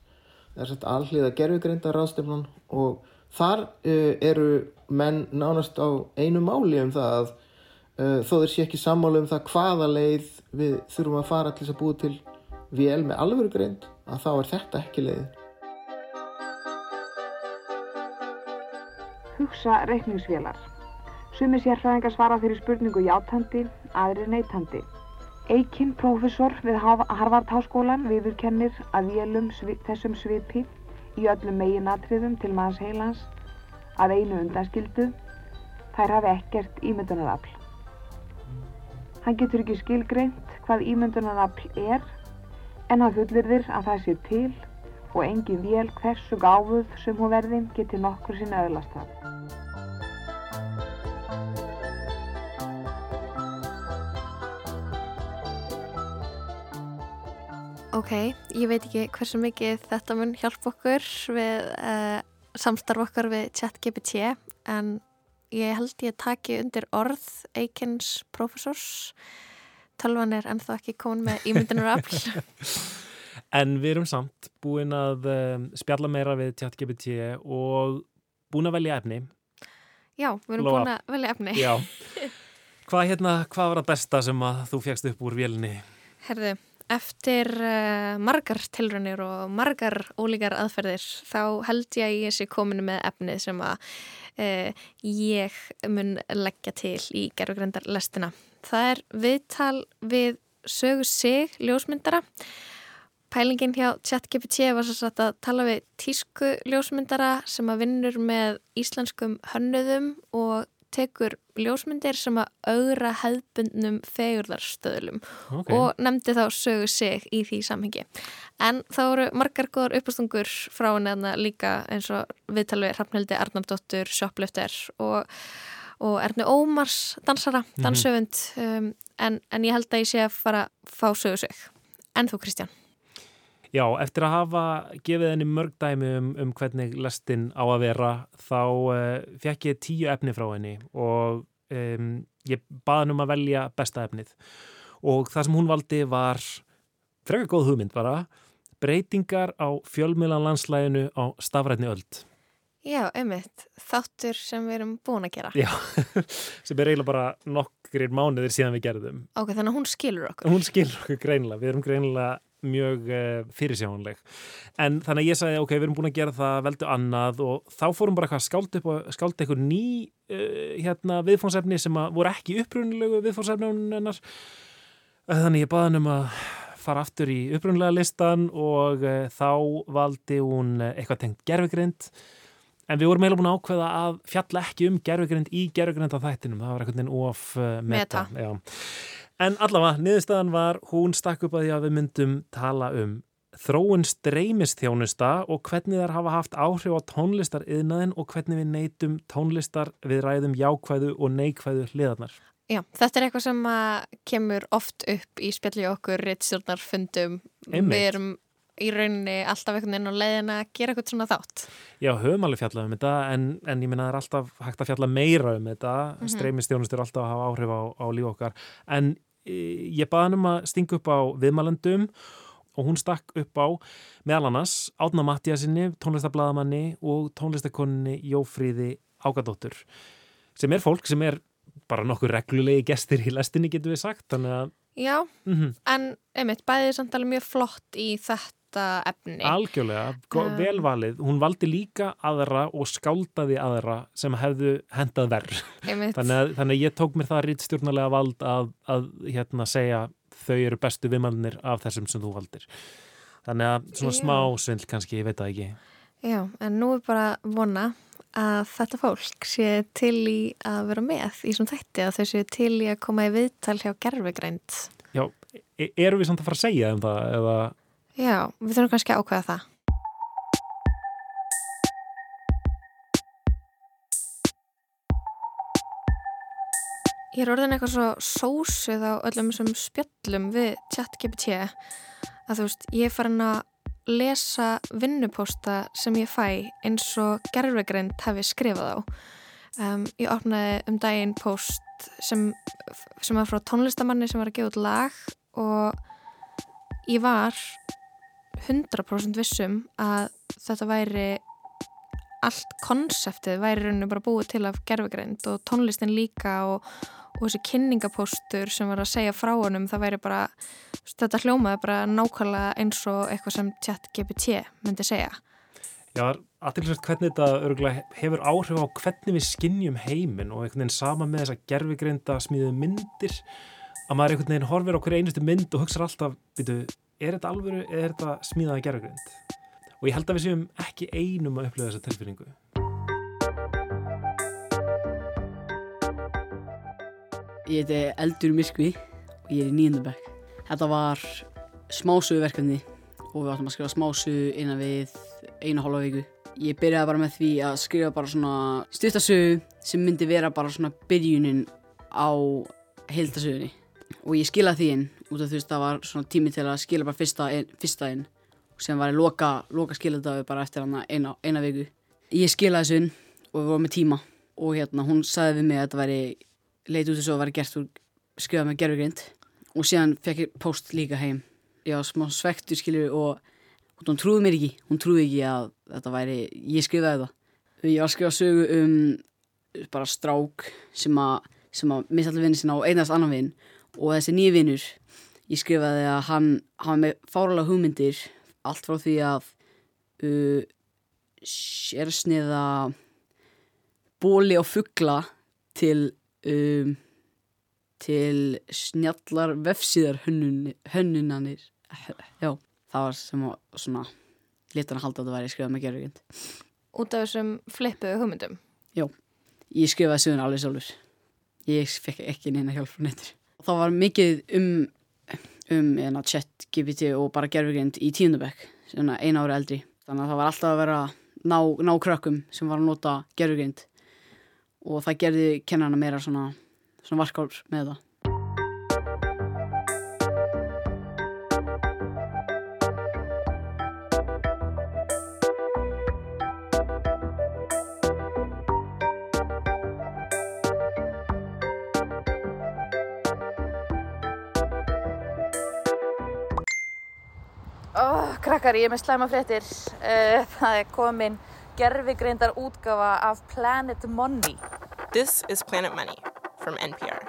E: Það er svolítið alliða gerfugreinda ráðstöfnun og þar uh, eru menn nánast á einu máli um það að uh, þó þeir sé ekki sammálu um það hvaða leið við þurfum að fara til þess að búa til vél með alvöru greind að þá er þetta ekki leið
W: Hugsa reikningsvélar Sumi sérfræðingar svara fyrir spurningu játandi, aðri neytandi. Eikinn, prófessor við Harvard Háskólan, viðurkennir að vélum svi, þessum svipi í öllum meginatriðum til manns heilans að einu undanskildu, þær hafi ekkert ímyndunarafl. Hann getur ekki skilgreint hvað ímyndunarafl er, en hann fullirðir að það sé til og engin vél hversu gáfuð sem hún verði getur nokkur sinna öðlast það.
A: Ok, ég veit ekki hversu mikið þetta mun hjálpa okkur við uh, samstarf okkar við ChatGPT en ég held ég að taki undir orð Eikins professors tölvan er ennþá ekki komin með ímyndunar afl
B: En við erum samt búin að um, spjalla meira við ChatGPT og búin að velja efni.
A: Já, við erum Lóa. búin að velja efni.
B: Já. Hvað, hérna, hvað var það besta sem að þú fjagst upp úr vélni?
A: Herðu Eftir uh, margar tilrönir og margar ólíkar aðferðir þá held ég að ég sé kominu með efnið sem að uh, ég mun leggja til í gerðugrindar lestina. Það er viðtal við sögu sig ljósmyndara. Pælingin hjá ChatGPT var svo að tala við tísku ljósmyndara sem að vinnur með íslenskum hönnuðum og tekur ljósmyndir sem að augra hefðbundnum fegurðarstöðlum okay. og nefndi þá sögu sig í því samhengi. En þá eru margar góðar uppastungur frá henni líka eins og viðtalvið Hrafnildi Arnardóttur, Sjóplöfter og, og Erni Ómars dansara, mhm. dansöfund mm -hmm. um, en, en ég held að ég sé að fara að fá sögu sig. En þú Kristján?
B: Já, eftir að hafa gefið henni mörg dæmi um, um hvernig lestinn á að vera þá uh, eh, fekk ég tíu efni frá henni og um, ég baði henni um að velja besta efnið og það sem hún valdi var frekar góð hugmynd bara breytingar á fjölmjölanlandslæginu á stafrætni öld.
A: Já, einmitt, þáttur sem við erum búin að gera.
B: Já, sem er eiginlega bara nokkrir mánuðir síðan við gerðum.
A: Ok, þannig að hún skilur okkur.
B: Hún skilur okkur greinilega, við erum greinilega mjög uh, fyrirsjáanleg. En þannig að ég sagði ok, við erum búin að gera það veldu annað og þá fórum bara eitthvað skáld upp og skáld eitthvað ný uh, hérna viðfónsefni sem voru ekki upprunulegu viðfónsefni þannig ég baði hann um að fara aftur í upprunlega listan og uh, þá valdi hún eitthvað tengt gerfugrind en við vorum eiginlega búin að ákveða að fjalla ekki um gerfugrind í gerfugrind á þættinum, það var eitthvað of meta, meta. En allavega, niðurstaðan var, hún stakk upp að því að við myndum tala um þróun streymistþjónusta og hvernig þær hafa haft áhrif á tónlistar yðnaðin og hvernig við neytum tónlistar við ræðum jákvæðu og neykvæðu hliðarnar.
A: Já, þetta er eitthvað sem kemur oft upp í spjalli okkur reittstjórnarfundum. Við erum í rauninni alltaf einhvern veginn á leiðin að gera eitthvað svona þátt.
B: Já, höfum alveg fjallað um þetta en, en ég minna það er alltaf hægt að fjalla meira um þetta. Mm -hmm. Streymistjónust er alltaf að hafa áhrif á, á líf okkar en ég baði hann um að stinga upp á viðmælandum og hún stakk upp á meðal annars Átna Mattiasinni, tónlistablaðamanni og tónlistakonninni Jófríði Ágadóttur sem er fólk sem er bara nokkur reglulegi gestir í lestinni getur við sagt
A: Já, mm -hmm. en einmitt bæðið samtalið mjög flott í þetta þetta efni.
B: Algjörlega, um, velvalið. Hún valdi líka aðra og skáldaði aðra sem hefðu hendað verð. Þannig, þannig að ég tók mér það rittstjórnulega vald að, að hérna, segja þau eru bestu viðmannir af þessum sem þú valdir. Þannig að svona smá svindl kannski, ég veit það ekki.
A: Já, en nú er bara vona að þetta fólk sé til í að vera með í svona þætti að þau sé til í að koma í viðtal hjá gerfegrænt.
B: Já, e eru við samt að fara að segja um það eða
A: Já, við þurfum kannski að ákveða það. Ég er orðin eitthvað svo sósuð á öllum þessum spjöllum við chat-GPT að þú veist, ég er farin að lesa vinnupósta sem ég fæ eins og gerfegrind hefði skrifað á. Um, ég opnaði um daginn póst sem, sem var frá tónlistamanni sem var að gefa út lag og ég var 100% vissum að þetta væri allt konseptið væri rauninu bara búið til af gerfugreind og tónlistin líka og, og þessi kynningapóstur sem var að segja frá honum það væri bara, þetta hljómaði bara nákvæmlega eins og eitthvað sem tjatt GPT myndi segja.
B: Já, aðtilsvægt hvernig þetta hefur áhrif á hvernig við skinnjum heiminn og einhvern veginn sama með þessa gerfugreinda smíðu myndir að maður einhvern veginn horfir á hverju einustu mynd og hugsa alltaf, veitu er þetta alvöru eða er þetta smíðaða gerðugrind? Og ég held að við séum ekki einum að upplöða þessa tilfinningu.
L: Ég heiti Eldur Miskvi og ég er í nýjendabæk. Þetta var smásöguverkefni og við áttum að skrifa smásögu innan við einu hálfa viku. Ég byrjaði bara með því að skrifa bara svona stuttasögu sem myndi vera bara svona byrjunin á heildasögunni og ég skilaði því inn út af þú veist það var svona tími til að skila bara fyrsta inn, fyrsta inn og sem var ég loka, loka skiladaðu bara eftir hana eina, eina viku. Ég skilaði þessu inn og við vorum með tíma og hérna hún sagði við mig að þetta væri leiti út þess að það væri gert og skrifað með gerðugrind og síðan fekk ég post líka heim. Ég var smá svektur skilju og hún trúði mér ekki. Hún trúði ekki að þetta væri ég skrifaði það. Ég var að skrifa sögu um bara strák sem að sem að mista allir vinni sinna á einast annan vinn og þessi nýju vinnur ég skrifaði að hann hafa með fáralega hugmyndir allt frá því að uh, sérsniða bóli og fuggla til um, til snjallar vefsíðar hönnunanir já, það var sem að svona litan að halda að það væri skrifað með gerðugjönd
A: Út af þessum flippuðu hugmyndum?
L: Já, ég skrifaði söguna alveg sjálfur. Ég fekk ekki neina hjálp frá nettur það var mikið um, um hérna, chat, GPT og bara gerfugrind í tíundabæk, eina ári eldri. Þannig að það var alltaf að vera ná, ná krökkum sem var að nota gerfugrind og það gerði kennarna meira svona, svona varkár með það
X: Krakkar, ég er með slæma fréttir. Uh, það er komin gerfigreindar útgafa af Planet Money.
Y: This is Planet Money from NPR.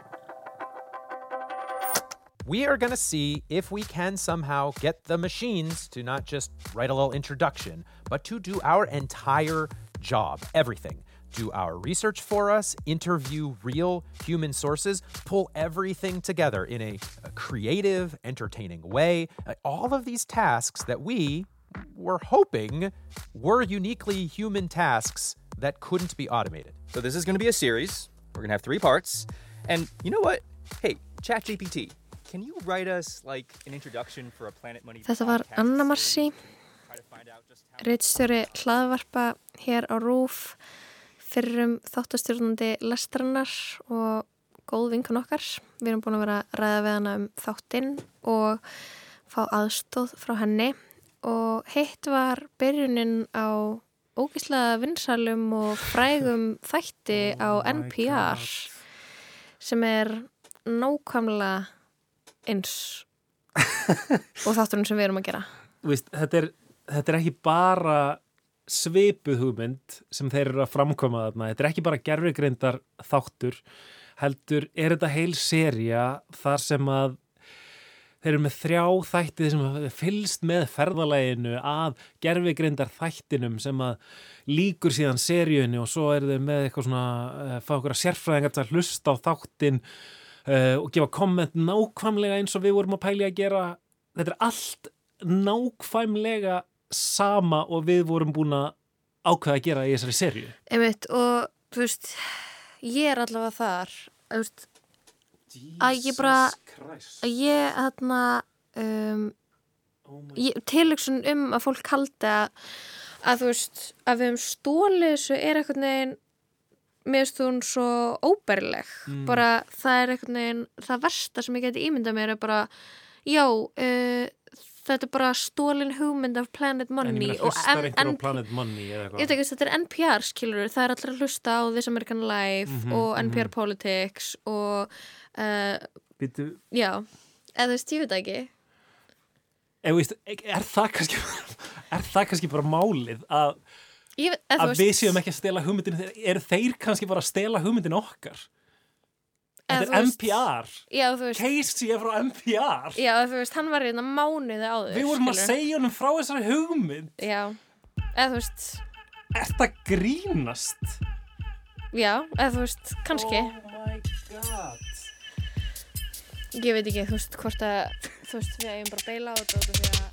Y: we are going to see if we can somehow get the machines to not just write a little introduction, but to do our entire job, everything. Do our research for us, interview real human sources, pull everything together in a, a creative, entertaining way. Uh, all of these tasks that we were hoping were uniquely human tasks that couldn't be automated.
Z: So, this is going to be a series. We're going to have three parts. And you know what? Hey, ChatGPT, can you write us like an introduction for a Planet Money
A: Þetta var Anna Marci, reittstjóri hlaðvarpa hér á Rúf, fyrrum þáttastjórnandi lestrannar og góð vinkun okkar. Við erum búin að vera að ræða við hana um þáttinn og fá aðstóð frá henni. Og hitt var byrjunin á ógíslega vinsalum og frægum þætti oh á NPR sem er nákvæmlega eins og þátturinn sem við erum að gera.
B: Vist, þetta, er, þetta er ekki bara svipuð hugmynd sem þeir eru að framkoma þarna. Þetta er ekki bara gerfugreindar þáttur heldur er þetta heil seria þar sem að þeir eru með þrjá þættið sem fylst með ferðalæginu að gerfigreindar þættinum sem að líkur síðan seríunni og svo eru þeir með eitthvað svona uh, fá okkur að sérfræðingar til að hlusta á þáttin uh, og gefa komment nákvæmlega eins og við vorum að pæli að gera. Þetta er allt nákvæmlega sama og við vorum búin að ákveða að gera í þessari serju
A: Einmitt, og þú veist ég er allavega þar veist að ég bara að ég þarna um, oh tilöksun um að fólk haldi að, að þú veist að við hefum stólið þessu er eitthvað neginn meðst hún svo óbærileg. Mm. bara það er eitthvað neginn það versta sem ég geti ímyndað mér er bara já uh, þetta er bara stólin hugmynd af Planet Money
B: en á Planet Money
A: ég veit ekki þetta er NPR skilur það er allir að hlusta á This American Life mm -hmm, og NPR mm -hmm. Politics og
B: uh, Býtu
A: já, eða þú veist, ég veit ekki.
B: Eða veist, er það kannski er það kannski bara málið að,
A: ég,
B: að við séum ekki að stela hugmyndinu er þeir kannski bara að stela hugmyndinu okkar er NPR Casey er frá NPR
A: Já, þú veist, hann var hérna mánuði áður
B: Við vorum að segja hann frá þessari hugmynd.
A: Já, eða þú veist
B: Er þetta grínast?
A: Já, eða þú veist, kannski.
B: Oh my god.
A: Ég veit ekki, þú veist, hvort að þú veist, við hefum bara beila á þetta því að